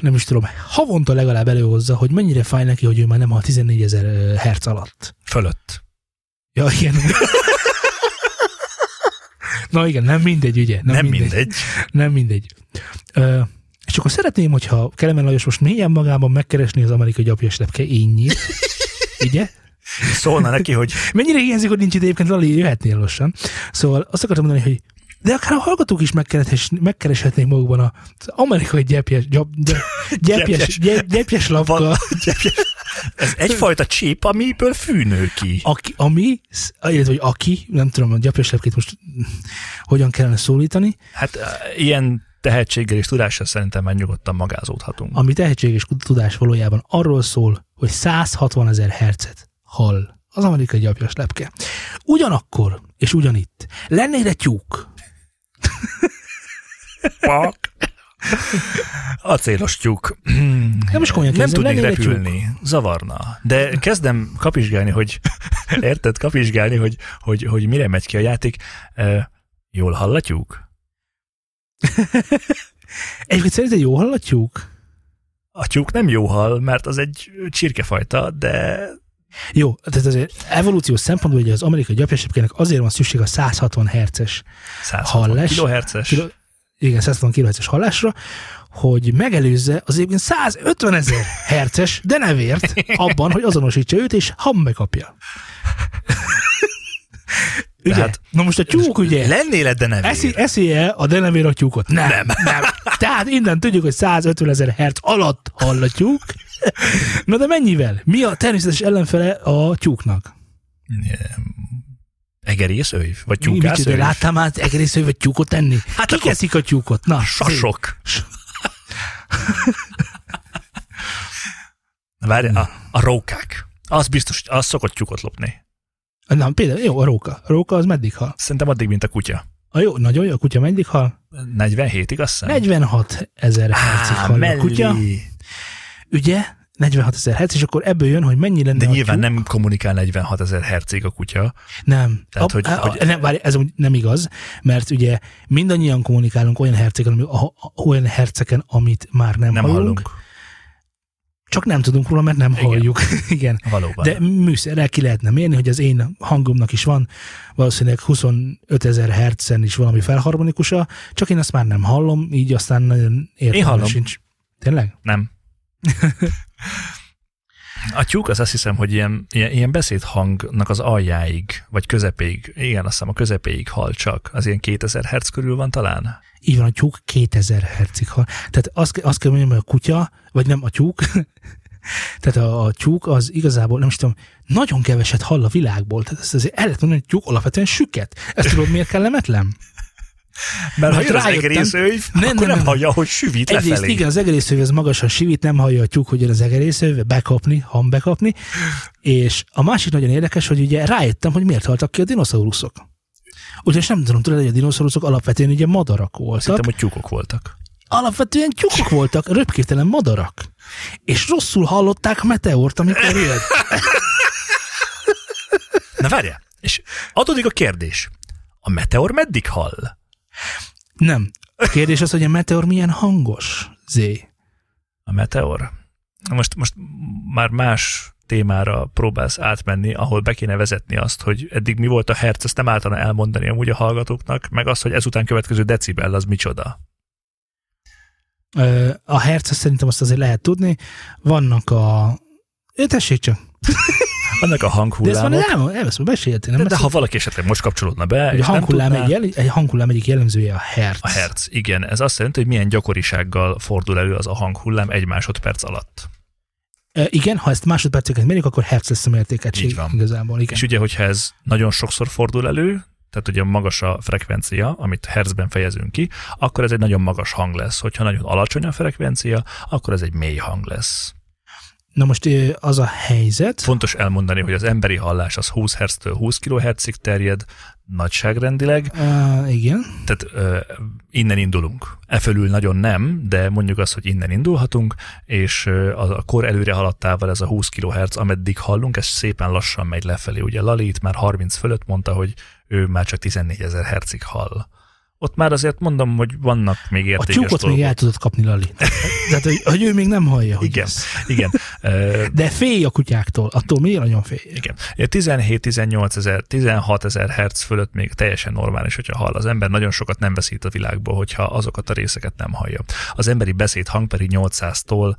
nem is tudom, havonta legalább előhozza, hogy mennyire fáj neki, hogy ő már nem a 14 ezer herc alatt. Fölött. Ja, igen. Na igen, nem mindegy, ugye? Nem, nem mindegy. mindegy. Nem mindegy. Ö, és akkor szeretném, hogyha Kelemen Lajos most mélyen magában megkeresni az amerikai gyapjas lepke ényét. Ugye? Szólna neki, hogy Mennyire hiányzik, hogy nincs ide egyébként Lali, jöhetnél lassan. Szóval azt akartam mondani, hogy de akár a hallgatók is megkereshetnék, magukban az amerikai gyepjes, gyap, gyep, gyepjes, Gyepjes. gyep, gyepjes lapka, van, ez egyfajta csíp, amiből fűnő ki. aki, ami, illetve hogy aki, nem tudom, a gyepjes lepkét most hogyan kellene szólítani, Hát eh, ilyen tehetséggel és tudással szerintem már nyugodtan magázódhatunk. ami tehetséges tudás valójában arról szól, hogy 160 ezer hercet hall az amerikai gyapjas lepke. Ugyanakkor, és ugyanitt, lennél egy tyúk, Pak. Acélos tyúk. Nem is komolyan Nem tudnék repülni. Zavarna. De kezdem kapizsgálni, hogy érted, kapizsgálni, hogy, hogy, hogy mire megy ki a játék. E, jól hallatjuk? Egyébként szerinted jó hall a tyúk? A tyúk nem jó hal, mert az egy csirkefajta, de Jó, tehát azért evolúciós szempontból ugye az amerikai gyapjasépkének azért van szükség a 160 herces 160 Hallás. kilohertzes. kilo, igen, 160 kHz hallásra, hogy megelőzze az egyébként 150 ezer herces, de nevért abban, hogy azonosítsa őt, és hambe kapja. ugye? Tehát- Na most a tyúk ugye Lennél, de nem eszi, eszi-e a denevér a tyúkot? Nem, nem. nem. Tehát innen tudjuk, hogy 150 ezer hertz alatt hall a tyúk. Na de mennyivel? Mi a természetes ellenfele a tyúknak? Egerészőjv? Vagy Mi, micsoda, tyúkászőjv? láttál már egész vagy tyúkot enni? Hát Kik eszik a tyúkot? Na, Sasok. Várj, a, a rókák. Az biztos, az szokott tyúkot lopni. Na, például, jó, a róka. A róka az meddig hal? Szerintem addig, mint a kutya. A jó, nagyon jó, a kutya meddig hal? 47, igaz? szem? 46 ezer hercig hal a mellé. kutya. Ugye? 46 ezer herc, és akkor ebből jön, hogy mennyi lenne De nyilván tyúk. nem kommunikál 46 ezer hercig a kutya. Nem. Tehát, a, hogy- a, hogy- Nem, várj, ez nem igaz, mert ugye mindannyian kommunikálunk olyan hercegen, olyan herceken, amit már nem, Nem hallunk, hallunk. Csak nem tudunk róla, mert nem Igen. halljuk. Igen. Valóban. De műszerrel ki lehetne mérni, hogy az én hangomnak is van valószínűleg 25 ezer hertzen is valami felharmonikusa, csak én azt már nem hallom, így aztán nagyon értelmes hallom. sincs. Tényleg? Nem. A tyúk az azt hiszem, hogy ilyen, ilyen, ilyen beszédhangnak az aljáig, vagy közepéig, igen, azt hiszem a közepéig hal csak. Az ilyen 2000 Hz körül van talán. Így van, a tyúk 2000 hercig hal. Tehát azt, azt kell mondjam, hogy a kutya, vagy nem a tyúk, tehát a, a tyúk az igazából, nem is tudom, nagyon keveset hall a világból. Tehát ezt azért el lehet mondani, hogy tyúk alapvetően süket. Ezt tudod, miért kellemetlen? Mert ha jön az egerészőjv, Nem, akkor nem, nem, nem. hallja, hogy süvít Egyrészt lefelé. igen, az egerészőv az magasan sivít, nem hallja a tyúk, hogy az egerészőv, bekapni, ham bekapni. És a másik nagyon érdekes, hogy ugye rájöttem, hogy miért haltak ki a dinoszauruszok. Ugyanis nem tudom, tudod, hogy a dinoszauruszok alapvetően ugye madarak voltak. Szerintem, hogy tyúkok voltak. Alapvetően tyúkok voltak, röpkértelen madarak. És rosszul hallották a meteort, amikor jött. Na várjál, és adódik a kérdés. A meteor meddig hall? Nem. A kérdés az, hogy a meteor milyen hangos, Zé. A meteor? Most, most már más témára próbálsz átmenni, ahol be kéne vezetni azt, hogy eddig mi volt a herc, ezt nem általán elmondani amúgy a hallgatóknak, meg azt, hogy ezután következő decibel az micsoda. A herc, szerintem azt azért lehet tudni. Vannak a... Tessék csak. Annak a De ezt már hanghullámok. nem, ezt már meséltél, nem? De, de ha valaki esetleg most kapcsolódna be, és nem hanghullám, tudná, egy, egy hanghullám egyik jellemzője a herc. a herc, igen, ez azt jelenti, hogy milyen gyakorisággal fordul elő az a hanghullám egy másodperc alatt. E, igen, ha ezt másodperceket mérjük, akkor herc lesz a mértékegység. Így van. Igazából, igen. És ugye, hogyha ez nagyon sokszor fordul elő, tehát ugye magas a frekvencia, amit hertzben fejezünk ki, akkor ez egy nagyon magas hang lesz. Hogyha nagyon alacsony a frekvencia, akkor ez egy mély hang lesz. Na most az a helyzet, Fontos elmondani, hogy az emberi hallás az 20 Hz-től 20 kHz-ig terjed, nagyságrendileg, uh, igen, tehát ö, innen indulunk. E fölül nagyon nem, de mondjuk azt, hogy innen indulhatunk, és a, a kor előre haladtával ez a 20 kHz, ameddig hallunk, ez szépen lassan megy lefelé. Ugye Lali itt már 30 fölött mondta, hogy ő már csak 14 ezer hercig hall. Ott már azért mondom, hogy vannak még a értékes tyúkot még el tudod kapni, Lali. Tehát, hogy, hogy ő még nem hallja, hogy Igen, ez. igen. De félj a kutyáktól, attól miért nagyon félj? Igen. 17-18 ezer, 16 ezer hertz fölött még teljesen normális, hogyha hall. Az ember nagyon sokat nem veszít a világból, hogyha azokat a részeket nem hallja. Az emberi beszédhang pedig 800-tól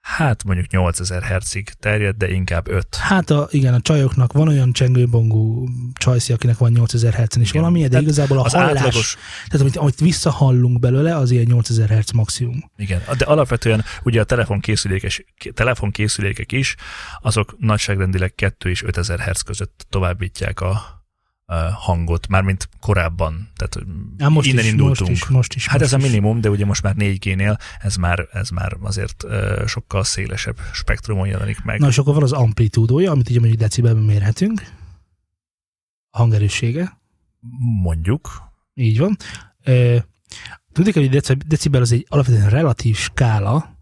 hát mondjuk 8000 hertzig terjed, de inkább 5. Hát a, igen, a csajoknak van olyan csengőbongó csajszi, akinek van 8000 Hz-en is valami, de Tehát igazából a Az hallás, átlagos, tehát amit, amit visszahallunk belőle, az ilyen 8000 Hz maximum. igen, de alapvetően ugye a telefonkészülékes, telefonkészülékek is, azok nagyságrendileg 2 és 5000 hertz között továbbítják a hangot, mármint korábban. Tehát Á, most innen is, indultunk. Most is, most is, Hát most ez a is. minimum, de ugye most már 4G-nél ez már, ez már azért sokkal szélesebb spektrumon jelenik meg. Na és akkor van az amplitúdója, amit ugye mondjuk decibelben mérhetünk. A hangerőssége. Mondjuk. Így van. Tudjuk, hogy deci- decibel az egy alapvetően relatív skála,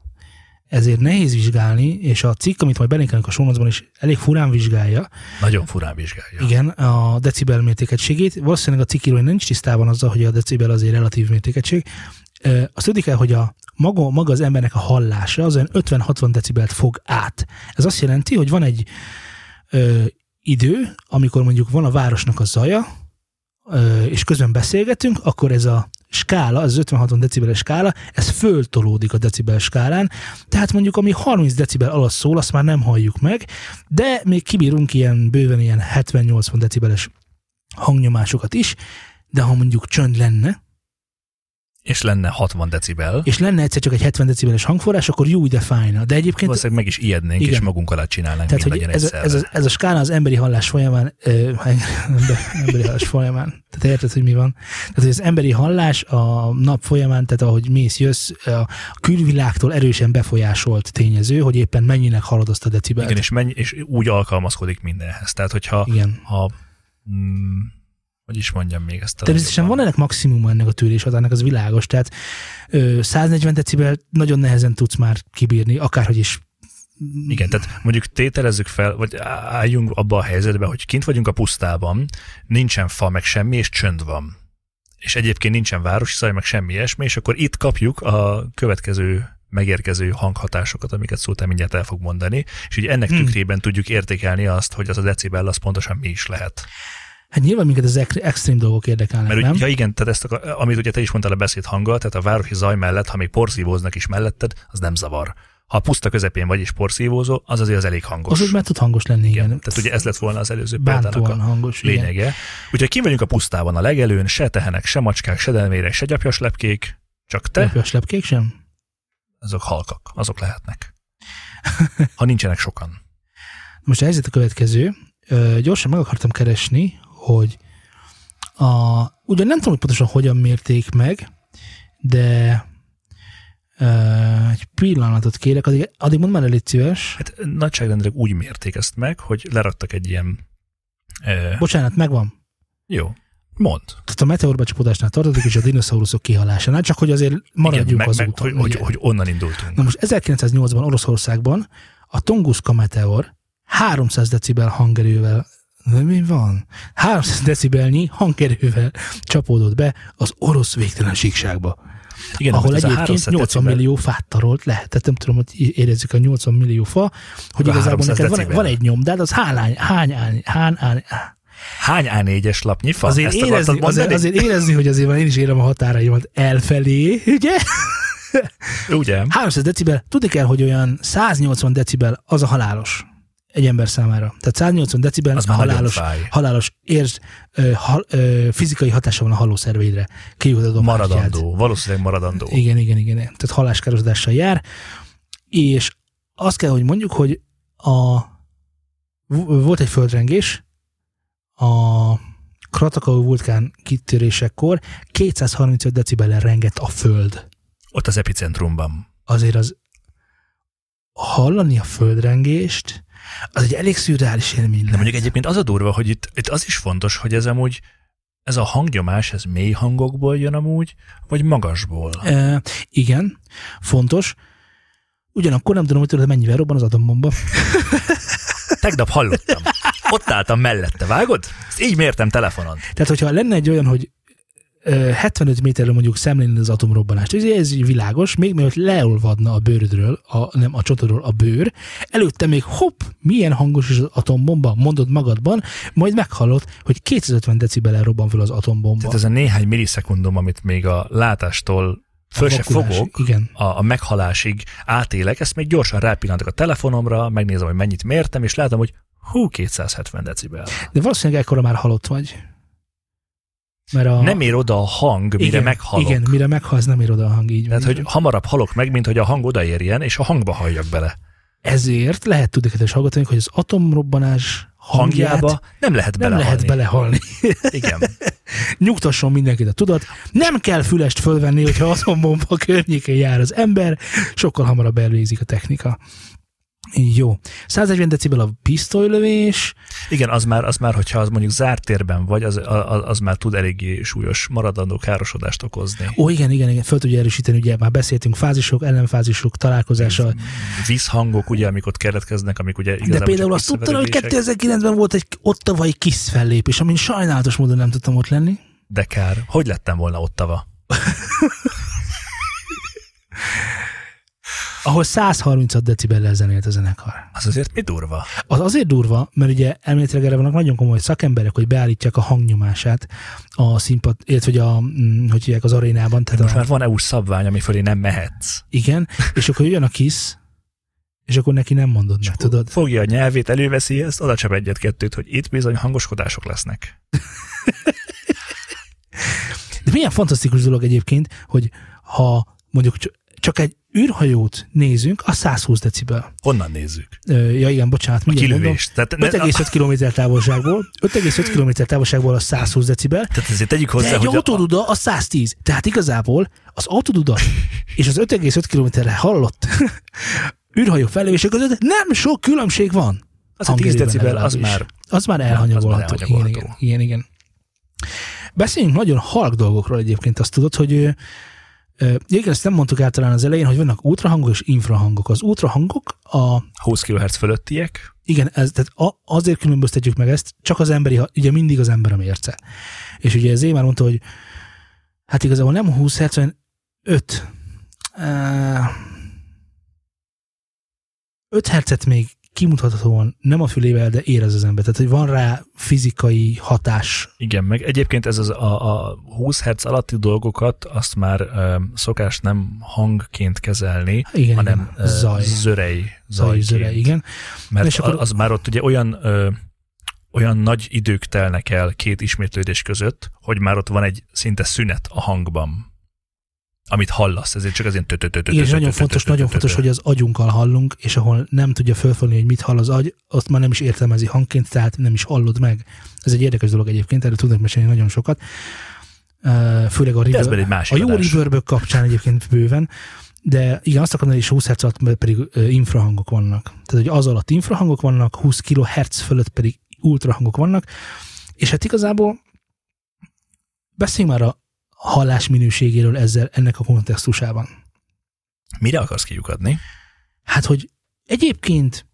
ezért nehéz vizsgálni, és a cikk, amit majd belinkelünk a sónocban is elég furán vizsgálja, Nagyon furán vizsgálja. igen, a decibel mértékegységét. Valószínűleg a cikk írója nincs tisztában azzal, hogy a decibel az egy relatív mértékegység. Azt tudni kell, hogy a maga, maga az embernek a hallása az olyan 50-60 decibelt fog át. Ez azt jelenti, hogy van egy ö, idő, amikor mondjuk van a városnak a zaja, és közben beszélgetünk, akkor ez a skála, az 50-60 decibeles skála, ez föltolódik a decibel skálán, tehát mondjuk ami 30 decibel alatt szól, azt már nem halljuk meg, de még kibírunk ilyen bőven ilyen 70-80 decibeles hangnyomásokat is, de ha mondjuk csönd lenne, És lenne 60 decibel. és lenne egyszer csak egy 70 decibeles hangforrás, akkor jó, de fájna. De egyébként Valószínűleg meg is ijednénk, Igen. és magunk alá csinálnánk Tehát, hogy ez, a, ez, a, ez a skála az emberi hallás folyamán, ö, ember, emberi hallás folyamán, tehát érted, hogy mi van? Tehát, hogy az emberi hallás a nap folyamán, tehát ahogy mész, jössz, a külvilágtól erősen befolyásolt tényező, hogy éppen mennyinek hallod azt a decibelt. Igen, és, mennyi, és úgy alkalmazkodik mindenhez. Tehát, hogyha Igen. ha, mm, hogy is mondjam még ezt Természetesen van ennek maximum ennek a tűrés hatának, az világos. Tehát ö, 140 decibel nagyon nehezen tudsz már kibírni, akárhogy is. Igen, tehát mondjuk tételezzük fel, vagy álljunk abba a helyzetbe, hogy kint vagyunk a pusztában, nincsen fa, meg semmi, és csönd van. És egyébként nincsen városi zaj, meg semmi ilyesmi, és akkor itt kapjuk a következő megérkező hanghatásokat, amiket Szultán mindjárt el fog mondani, és ugye ennek Hmm. tükrében tudjuk értékelni azt, hogy az a decibel az pontosan mi is lehet. Hát nyilván minket az ex- extrém dolgok érdekelnek, Mert nem? ugye, ja igen, tehát ezt, akar- amit ugye te is mondtál a beszéd hanggal, tehát a városi zaj mellett, ha még porszívóznak is melletted, az nem zavar. Ha a puszta közepén vagy és porszívózó, az azért az elég hangos. Az úgy már tud hangos lenni, igen. igen. Tehát ugye ez lett volna az előző példának a hangos, igen. lényege. Úgyhogy ki vagyunk a pusztában a legelőn, se tehenek, se macskák, se delmérek, se gyapjas lepkék, csak te, Löpös lepkék sem? azok halkak, azok lehetnek. Ha nincsenek sokan. Most a helyzet a következő. Ö, gyorsan meg akartam keresni, hogy a, ugyan nem tudom, hogy pontosan hogyan mérték meg, de ö, egy pillanatot kérek, addig, addig mondd már el, légy szíves. Hát nagyságrendileg úgy mérték ezt meg, hogy leraktak egy ilyen... E, Bocsánat, megvan. jó, mond. Tehát a meteorbecsapódásnál tartottuk, és a dinoszauruszok kihalásánál, csak hogy azért maradjunk meg, az meg, úton. hogy, hogy, hogy onnan indultunk. Na most 1908-ban Oroszországban a Tunguska meteor 300 decibel hangerővel de mi van? 300 decibelnyi hangerővel csapódott be az orosz végtelen síkságba, Igen, ahol a egyébként 300 80 decibel- millió fát tarolt le. Tehát nem tudom, hogy érezzük a 80 millió fa, hogy A igazából 300 neked van, van egy nyomdád, az hány, hány, hány, hány, hány Hány A4-es lapnyi fa? azért, Ezt érezni, azért, azért érezni, hogy azért már én is érem a határaimat elfelé, ugye? Ugye? 300 decibel, tudni kell, hogy olyan 180 decibel az a halálos egy ember számára. Tehát 180 decibel Az halálos, halálos érz, ö, ö, fizikai hatása van a hallószerveidre. Kijutatod a. Maradandó. Valószínűleg maradandó. Igen, igen, igen. Tehát halláskárosodással jár. És azt kell, hogy mondjuk, hogy a, volt egy földrengés a Krakatau vulkán kitörésekor 235 decibellen rengett a föld. Ott az epicentrumban. Azért az hallani a földrengést, az egy elég szürreális élmény. De mondjuk egyébként az a durva, hogy itt, itt az is fontos, hogy ez amúgy, ez a hangnyomás, ez mély hangokból jön amúgy, vagy magasból. E, igen, fontos. Ugyanakkor nem tudom, hogy tudod, mennyivel robban az atombomba. Tegnap hallottam. Ott álltam mellette, vágod? Ezt így mértem telefonon. Tehát, hogyha lenne egy olyan, hogy 75 méterről mondjuk szemlélni az atomrobbanást, ez, ez világos, még mielőtt leolvadna a bőrödről, a, nem a csotodról a bőr, előtte még hopp, milyen hangos is az atombomba, mondod magadban, majd meghallod, hogy 250 decibelen robban fel az atombomba. Tehát ez a néhány millisekundum, amit még a látástól föl se fogok, Igen. a, a meghalásig átélek, ezt még gyorsan rápillantok a telefonomra, megnézem, hogy mennyit mértem, és látom, hogy hú, 270 decibel. De valószínűleg ekkora már halott vagy. Mert a, Nem ér oda a hang, mire igen, meghalok. Igen, mire meghalsz, nem ér oda a hang, így van. Tehát, hogy hamarabb halok meg, mint hogy a hang odaérjen, és a hangba halljak bele. Ezért lehet tudni, kedves hallgatóink, hogy az atomrobbanás hangját Hangjába nem lehet nem belehalni. lehet belehalni. Igen. Nyugtasson mindenkit a tudat. Nem kell fülest fölvenni, hogyha atombomba környékén jár az ember, sokkal hamarabb elvégzik a technika. Jó. 140 decibel a pisztolylövés, Igen, az már, az már, hogyha az mondjuk zárt térben vagy, az, az, az már tud eléggé súlyos maradandó károsodást okozni. Ó, igen, igen, igen, föl tudja erősíteni, ugye már beszéltünk fázisok, ellenfázisok, találkozása. Vízhangok, ugye, amik ott keletkeznek, amik ugye De például azt tudtad, hogy visszaverődések. 2009-ben volt egy ottavai KISZ fellépés, amin sajnálatos módon nem tudtam ott lenni. De kár. Hogy lettem volna ottava? ahol 136 decibellel zenélt a zenekar. Az azért mi durva? Az azért durva, mert ugye elméletileg erre vannak nagyon komoly szakemberek, hogy beállítják a hangnyomását a színpad, illetve hogy, a, mm, hogy hívják az arénában. Tehát Most a, már van EU-s szabvány, ami fölé nem mehetsz. Igen, és akkor jön a kisz, és akkor neki nem mondod meg, tudod? Fogja a nyelvét, előveszi ezt, oda csap egyet-kettőt, hogy itt bizony hangoskodások lesznek. De milyen fantasztikus dolog egyébként, hogy ha mondjuk csak egy űrhajót nézünk, a 120 decibel. Honnan nézzük? Ja igen, bocsánat, A kilövést. Tehát, ne, 5,5 km távolságból, 5,5 km távolságból a 120 decibel, tehát ezért tegyük de hozzá, egy hogy a, autóduda a 110. Tehát igazából az autóduda és az 5,5 kilométerre hallott űrhajó fellévések között nem sok különbség van. az a 10 hangerőben decibel, az már Az már az elhanyagolható. már Igen, elhanyagolható. igen, igen, igen. Beszéljünk nagyon halk dolgokról egyébként, azt tudod, hogy igen, ezt nem mondtuk általán az elején, hogy vannak ultrahangok és infrahangok. Az ultrahangok, a, 20 kHz fölöttiek, igen, ez, tehát azért különböztetjük meg ezt, csak az emberi, ugye mindig az ember a mérce. És ugye ez már mondta, hogy hát igazából nem 20 Hz, hanem 5. Uh, 5 Hz még kimutathatóan nem a fülével, de érez az ember. Tehát, hogy van rá fizikai hatás. Igen, meg egyébként ez az a, a 20 Hz alatti dolgokat azt már ö, szokás nem hangként kezelni, Igen, hanem igen. Zaj. zörej, Zaj, zajként. zöre, igen. Mert És akkor- az már ott ugye olyan ö, olyan nagy idők telnek el két ismétlődés között, hogy már ott van egy szinte szünet a hangban, amit hallasz, ezért csak azért Igen, és nagyon fontos, nagyon fontos, hogy az agyunkkal hallunk, és ahol nem tudja fölfogni, hogy mit hall az agy, azt már nem is értelmezi hangként, tehát nem is hallod meg. Ez egy érdekes dolog egyébként, erről tudnak mesélni nagyon sokat. Főleg a, pedig egy a másik jó adás. reverb kapcsán egyébként bőven, de igen, azt akarom, hogy is 20 Hz alatt pedig infrahangok vannak. Tehát, hogy az alatt infrahangok vannak, 20 kHz fölött pedig ultrahangok vannak, és hát igazából beszéljünk már a hallás minőségéről ezzel, ennek a kontextusában. Mire akarsz kiukadni? Hát, hogy egyébként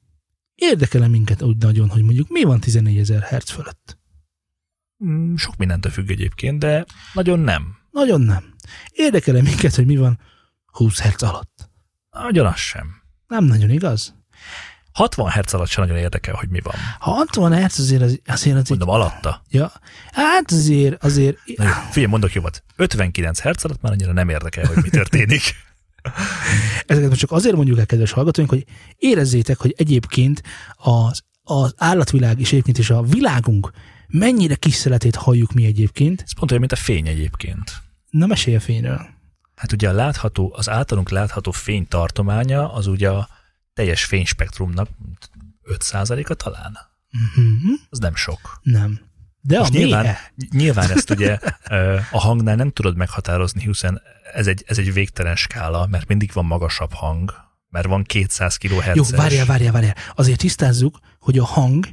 érdekel minket úgy nagyon, hogy mondjuk mi van 14 ezer hertz fölött? Mm, Sok mindentől függ egyébként, de nagyon nem. Nagyon nem. Érdekel minket, hogy mi van 20 hertz alatt? Nagyon az sem. Nem nagyon igaz. 60 Hz alatt sem nagyon érdekel, hogy mi van. Ha 60 hertz azért, az, azért, azért Mondom, alatta. ja, hát azért, azért, Na jó, figyelj, mondok jobbat. 59 Hz alatt már annyira nem érdekel, hogy mi történik. ezeket most csak azért mondjuk el, kedves hallgatóink, hogy érezzétek, hogy egyébként az, az állatvilág és egyébként is a világunk mennyire kis szeletét halljuk mi egyébként. Ez pont olyan, mint a fény egyébként. Na mesélj a fényről. Hát ugye a látható, az általunk látható fény tartománya az ugye a teljes fényspektrumnak 5%-a talán. Uh-huh. Az nem sok. Nem. De Most a nyilván, mélye, nyilván ezt ugye a hangnál nem tudod meghatározni, hiszen ez egy, ez egy végtelen skála, mert mindig van magasabb hang, mert van 200 kHz. jó, várjál, várjál, várjál. Azért tisztázzuk, hogy a hang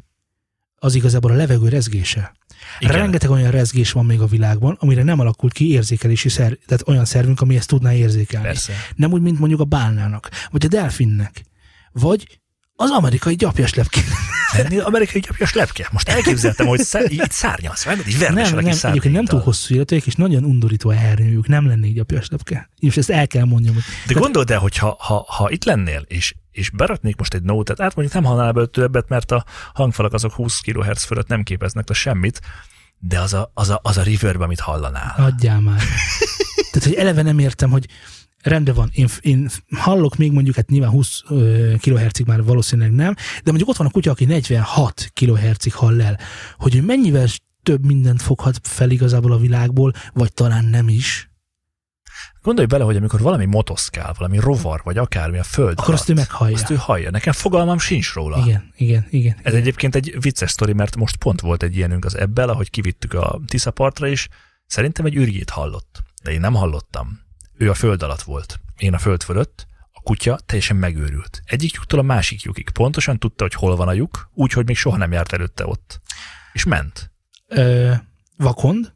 az igazából a levegő rezgése. Igen. Rengeteg olyan rezgés van még a világban, amire nem alakult ki érzékelési szerv, tehát olyan szervünk, ami ezt tudná érzékelni. Persze. Nem úgy, mint mondjuk a bálnának, vagy a delfinnek, vagy az amerikai gyapjas lepkének. Ennél amerikai gyapjas lepke. Most elképzeltem, hogy szá- így szárnyalsz meg, így vermes Nem, nem, egyébként nem túl hosszú életűek, és nagyon undorító a hernyőjük, nem lenne így gyapjas lepke. És ezt el kell mondjam, hogy De gondold el, hogy ha, ha, ha itt lennél, és, és beraknék most egy nótet, át mondjuk nem hallanál belőle többet, mert a hangfalak azok 20 kHz fölött nem képeznek le semmit, de az a, az a, az a reverb, amit hallanál. adjál már. Tehát, hogy eleve nem értem, hogy rendben van, én, én hallok még mondjuk, hát nyilván 20 kHz-ig már valószínűleg nem, de mondjuk ott van a kutya, aki 46 kHz-ig hall el, hogy ő mennyivel több mindent foghat fel igazából a világból, vagy talán nem is, Gondolj bele, hogy amikor valami motoszkál, valami rovar, vagy akármi a föld akkor azt ő alatt, meghallja. azt ő hallja. Nekem fogalmam sincs róla. Igen, igen, igen. Ez egyébként egy vicces sztori, mert most pont volt egy ilyenünk az ebbel, ahogy kivittük a Tiszapartra is. Szerintem egy ürgét hallott, de én nem hallottam. Ő a föld alatt volt, én a föld fölött, a kutya teljesen megőrült. Egyik lyuktól a másik lyukig. Pontosan tudta, hogy hol van a lyuk, úgyhogy még soha nem járt előtte ott. És ment. Ö, vakond.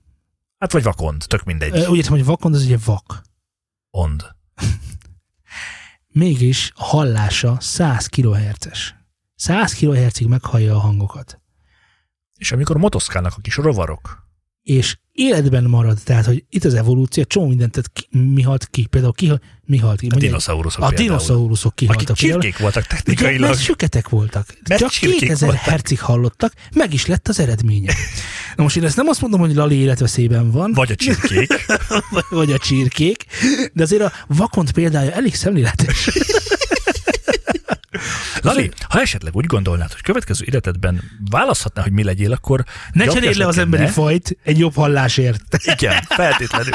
Hát vagy vakond, tök mindegy. Ö, úgy értem, hogy vakond az ugye vak. Ond. Mégis a hallása 100 kHz-es. 100 kHz-ig meghallja a hangokat. És amikor motoszkálnak a kis rovarok, és életben marad, tehát, hogy itt az evolúció, csomó mindent, tehát ki, mi halt ki, például ki, mi halt ki? a dinoszauruszok a például, dinoszauruszok kihaltak. akik csirkék voltak technikailag. mert süketek voltak. Mert Csak csirkék 2000 voltak. hercig hallottak, meg is lett az eredménye. Na most én ezt nem azt mondom, hogy Lali életveszélyben van, Vagy a csirkék. vagy a csirkék, de azért a vakont példája elég szemléletes. Lali, ha esetleg úgy gondolnád, hogy következő életedben választhatnál, hogy mi legyél, akkor... Ne cseréld le az emberi ne. fajt egy jobb hallásért. Igen, feltétlenül.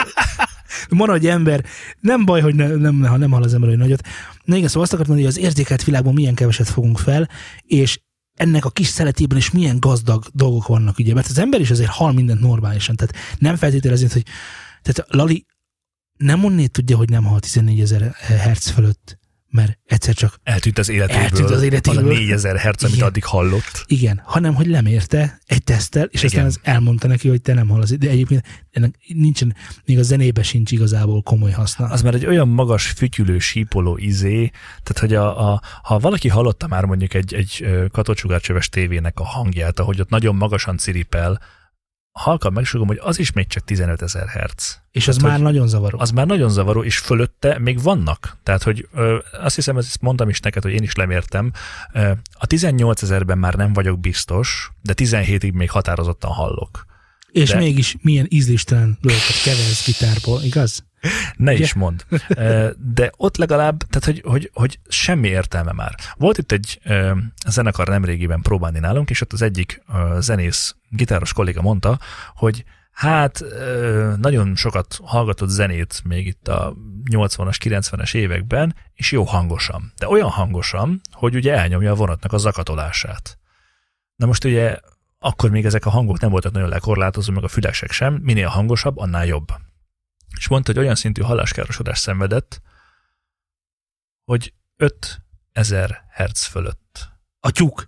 Maradj ember, nem baj, hogy ne, nem, ha nem hall az ember olyan nagyot. Na igen, szóval azt akartam mondani, hogy az érzékelt világban milyen keveset fogunk fel, és ennek a kis szeletében is milyen gazdag dolgok vannak, ugye, mert az ember is azért hall mindent normálisan, tehát nem feltétlenül azért, hogy tehát Lali nem onnét tudja, hogy nem hall 14 ezer hertz fölött, mert egyszer csak Eltűnt az életéből. Eltűnt az életéből. Az a 4000 herc, amit Igen. addig hallott. igen, hanem hogy lemérte egy teszttel, és aztán Igen. az elmondta neki, hogy te nem hallasz. De egyébként ennek nincsen, még a zenébe sincs igazából komoly haszna. Az már egy olyan magas, fütyülő, sípoló izé, tehát hogy a, a, ha valaki hallotta már mondjuk egy, egy katocsugárcsöves tévének a hangját, ahogy ott nagyon magasan ciripel, halkan megsugom, hogy az is még csak 15 ezer herc. és az tehát, már nagyon zavaró. Az már nagyon zavaró, és fölötte még vannak. Tehát, hogy ö, azt hiszem, ezt mondtam is neked, hogy én is lemértem. Ö, a 18 ezerben már nem vagyok biztos, de 17-ig még határozottan hallok. És De- mégis milyen ízléstelen dolgokat keversz gitárból, igaz? Ne Ugye? is mond. De ott legalább, tehát hogy, hogy, hogy semmi értelme már. Volt itt egy zenekar nemrégiben próbálni nálunk, és ott az egyik zenész, gitáros kolléga mondta, hogy hát nagyon sokat hallgatott zenét még itt a 80-as, 90-es években, és jó hangosan. De olyan hangosan, hogy ugye elnyomja a vonatnak a zakatolását. Na most ugye akkor még ezek a hangok nem voltak nagyon lekorlátozó, meg a fülesek sem, minél hangosabb, annál jobb és mondta, hogy olyan szintű halláskárosodást szenvedett, hogy 5000 Hz fölött. A tyúk.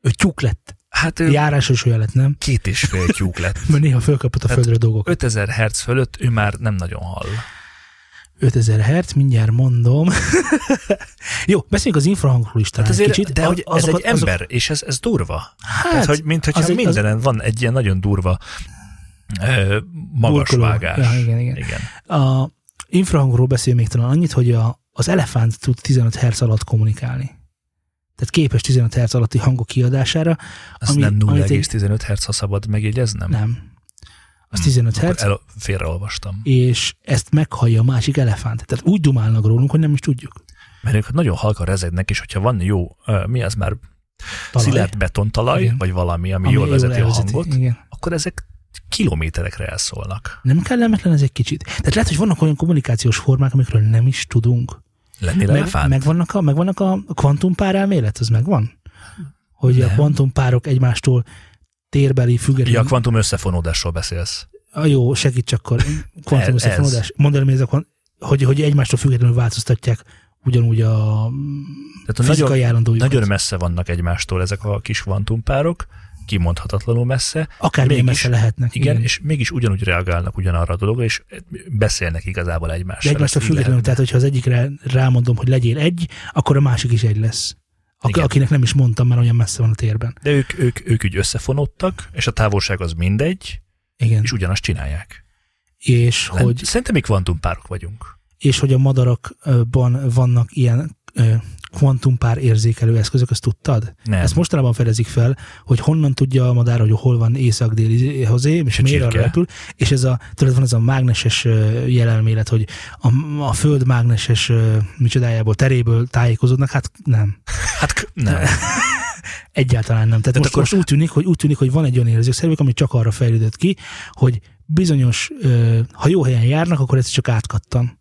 Ő tyúk lett. Hát ő Járásos olyan lett, nem? két és fél tyúk lett. Mert néha fölkapott a Hát- földre dolgok. 5000 Hz fölött ő már nem nagyon hall. 5000 hertz, mindjárt mondom. Jó, beszéljünk az infrahangról is talán Hát azért, kicsit. de hogy ez Azokat- egy ember, és ez, ez durva. Hát, Tehát, hogy mint hogyha az egy- az- mindenen van egy ilyen nagyon durva ö, magas Burkoló. vágás. Ja, igen, igen. igen. A infrahangról beszél még talán annyit, hogy a, az elefánt tud 15 Hz alatt kommunikálni. Tehát képes 15 Hz alatti hangok kiadására. Ami- nem amit egy- 0,15 Hz, ha szabad megjegyeznem. Nem. Az 15 Akkor Hz, el, félreolvastam. és ezt meghallja a másik elefánt. Tehát úgy dumálnak rólunk, hogy nem is tudjuk. Mert ők nagyon halkan rezegnek, és hogyha van jó, mi az már Talaj. szilárd betontalaj, Igen. vagy valami, ami, Ami jól vezeti a elvezeti. hangot, Igen. akkor ezek kilométerekre elszólnak. Nem kellemetlen ez egy kicsit. Tehát lehet, hogy vannak olyan kommunikációs formák, amikről nem is tudunk. Lennél Meg, elefánt? megvannak a, megvannak a kvantumpár elmélet, az megvan? Hogy a Nem. kvantumpárok egymástól térbeli független... Ja, kvantum összefonódásról beszélsz. A jó, segíts akkor. Kvantum összefonódás. Mondd el, mi ez a hogy, hogy egymástól függetlenül változtatják ugyanúgy a Tehát a fizikai nagyon, állandójukat. nagyon messze vannak egymástól ezek a kis kvantumpárok, kimondhatatlanul messze, Akármilyen mégis- messze lehetnek. igen, igen, és mégis ugyanúgy reagálnak ugyanarra a dologra, és beszélnek igazából De egymással. egymástól Ezt így függetlenül, tehát hogyha az egyikre rámondom, hogy legyél egy, akkor a másik is egy lesz. Ak- akinek nem is mondtam, mert olyan messze van a térben. De ők, ők, ők úgy összefonódtak, és a távolság az mindegy, Igen. és ugyanazt csinálják. És Len- hogy, Szerintem mi kvantumpárok vagyunk. és hogy a madarakban vannak ilyen kvantumpár érzékelő eszközök, ezt tudtad? Nem. Ezt mostanában fedezik fel, hogy honnan tudja a madár, hogy hol van észak-déli hozé, és a miért arra repül. És ez a, tudod, van ez a mágneses jelenmélet, hogy a, a föld mágneses micsodájából, teréből tájékozódnak, hát nem. Hát nem. Egyáltalán nem. Tehát most, akkor- most úgy, tűnik, hogy úgy tűnik, hogy van egy olyan érzékszervük, ami csak arra fejlődött ki, hogy bizonyos, ha jó helyen járnak, akkor ez csak átkattan.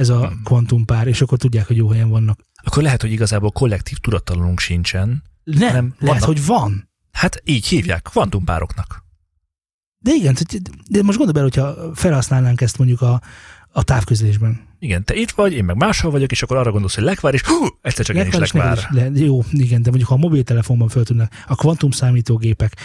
Ez a Hmm. kvantumpár, és akkor tudják, hogy jó helyen vannak. Akkor lehet, hogy igazából kollektív tudattalanunk sincsen. Nem, Nem, lehet, vannak. hogy van. Hát így hívják, kvantumpároknak. De igen, de most gondolj bele, hogyha felhasználnánk ezt mondjuk a, a távközlésben. Igen, te itt vagy, én meg máshol vagyok, és akkor arra gondolsz, hogy lekvár, és hú, egyszer csak én is Lekvár lekvár. is le- Jó, igen, de mondjuk ha a mobiltelefonban föl tudnak, a kvantum számítógépek,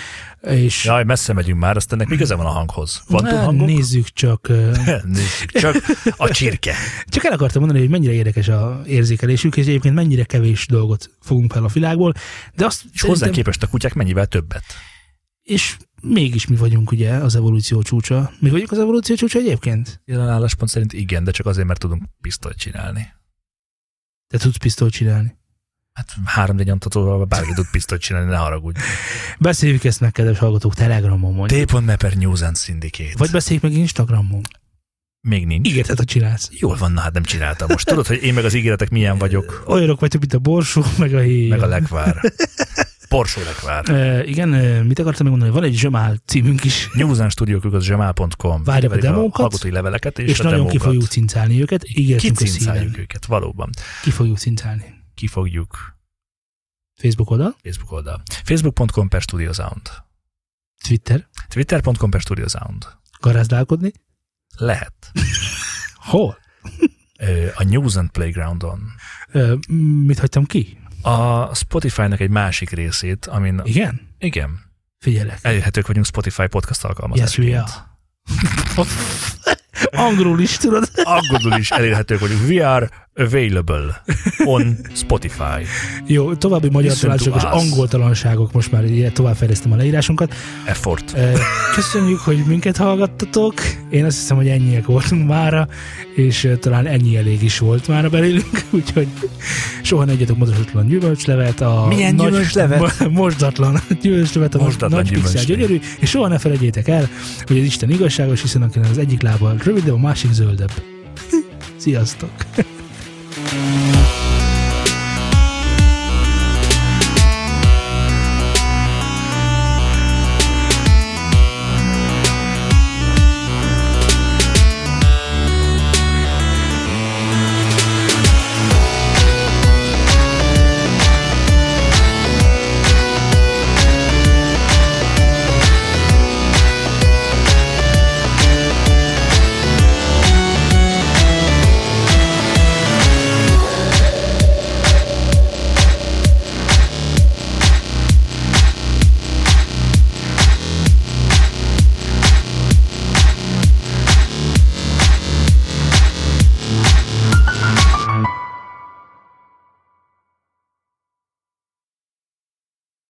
és Jaj, messze megyünk már, azt ennek mi köze van a hanghoz? Kvantum hangok? nézzük csak, Nézzük csak a csirke. csak el akartam mondani, hogy mennyire érdekes a érzékelésük, és egyébként mennyire kevés dolgot fogunk fel a világból, de azt És hozzá képest a kutyák mennyivel többet. És mégis mi vagyunk ugye az evolúció csúcsa. Mi vagyunk az evolúció csúcsa egyébként? Jelen álláspont szerint igen, de csak azért, mert tudunk pisztolyt csinálni. Te tudsz pisztolyt csinálni. Hát három nyomtatóval bárki tud pisztolyt csinálni, ne haragudj. Beszéljük ezt meg, kedves hallgatók, Telegramon mondjuk. T.me per News and Syndicate. Vagy beszéljük meg Instagramon. Még nincs. Ígérted, hogy csinálsz. Jól van, na hát nem csináltam most. Tudod, hogy én meg az ígéretek milyen vagyok, Olyanok vagytok, mint a borsó, meg a héj. meg a lekvár. Porsó lekvár. E, igen, mit akartam még mondani? Van egy Zsomál címünk is, newsandstudiók.com Várják a pedig demókat, hallgatói leveleket és, és a nagyon ki fogjuk cincálni őket. Ígértünk a Kicincáljuk őket, valóban. Ki fogjuk cincálni. Ki fogjuk Facebook oldal, Facebook oldal. Facebook.com per Studio Sound. Twitter, Twitter.com per Studio Sound. garázdálkodni. Lehet. Hol? Ö, A News and Playgroundon. E, mit hagytam ki? A Spotify-nak egy másik részét, amin... Igen? Igen. Figyelek. Elérhetők vagyunk Spotify podcast Yes, alkalmazásként. we are. Angolul is tudod. Angolul is elérhetők vagyunk. We are available on Spotify. Jó, további magyar talácsok és angoltalanságok, most már ilyen továbbfejlesztem a leírásunkat. Effort. E, Köszönjük, hogy minket hallgattatok. Én azt hiszem, hogy ennyiek voltunk mára, és e, talán ennyi elég is volt mára belőlünk, úgyhogy soha ne egyetek mozdatlan gyümölcslevet. A Milyen nagy, gyümölcslevet? mo- Mosdatlan gyümölcslevet, a Mosdatlan nagy gyümölcslevet. gyönyörű, és soha ne felejtjétek el, hogy az Isten igazságos, hiszen akinek az egyik lába rövidebb, a másik zöldebb. Sziasztok!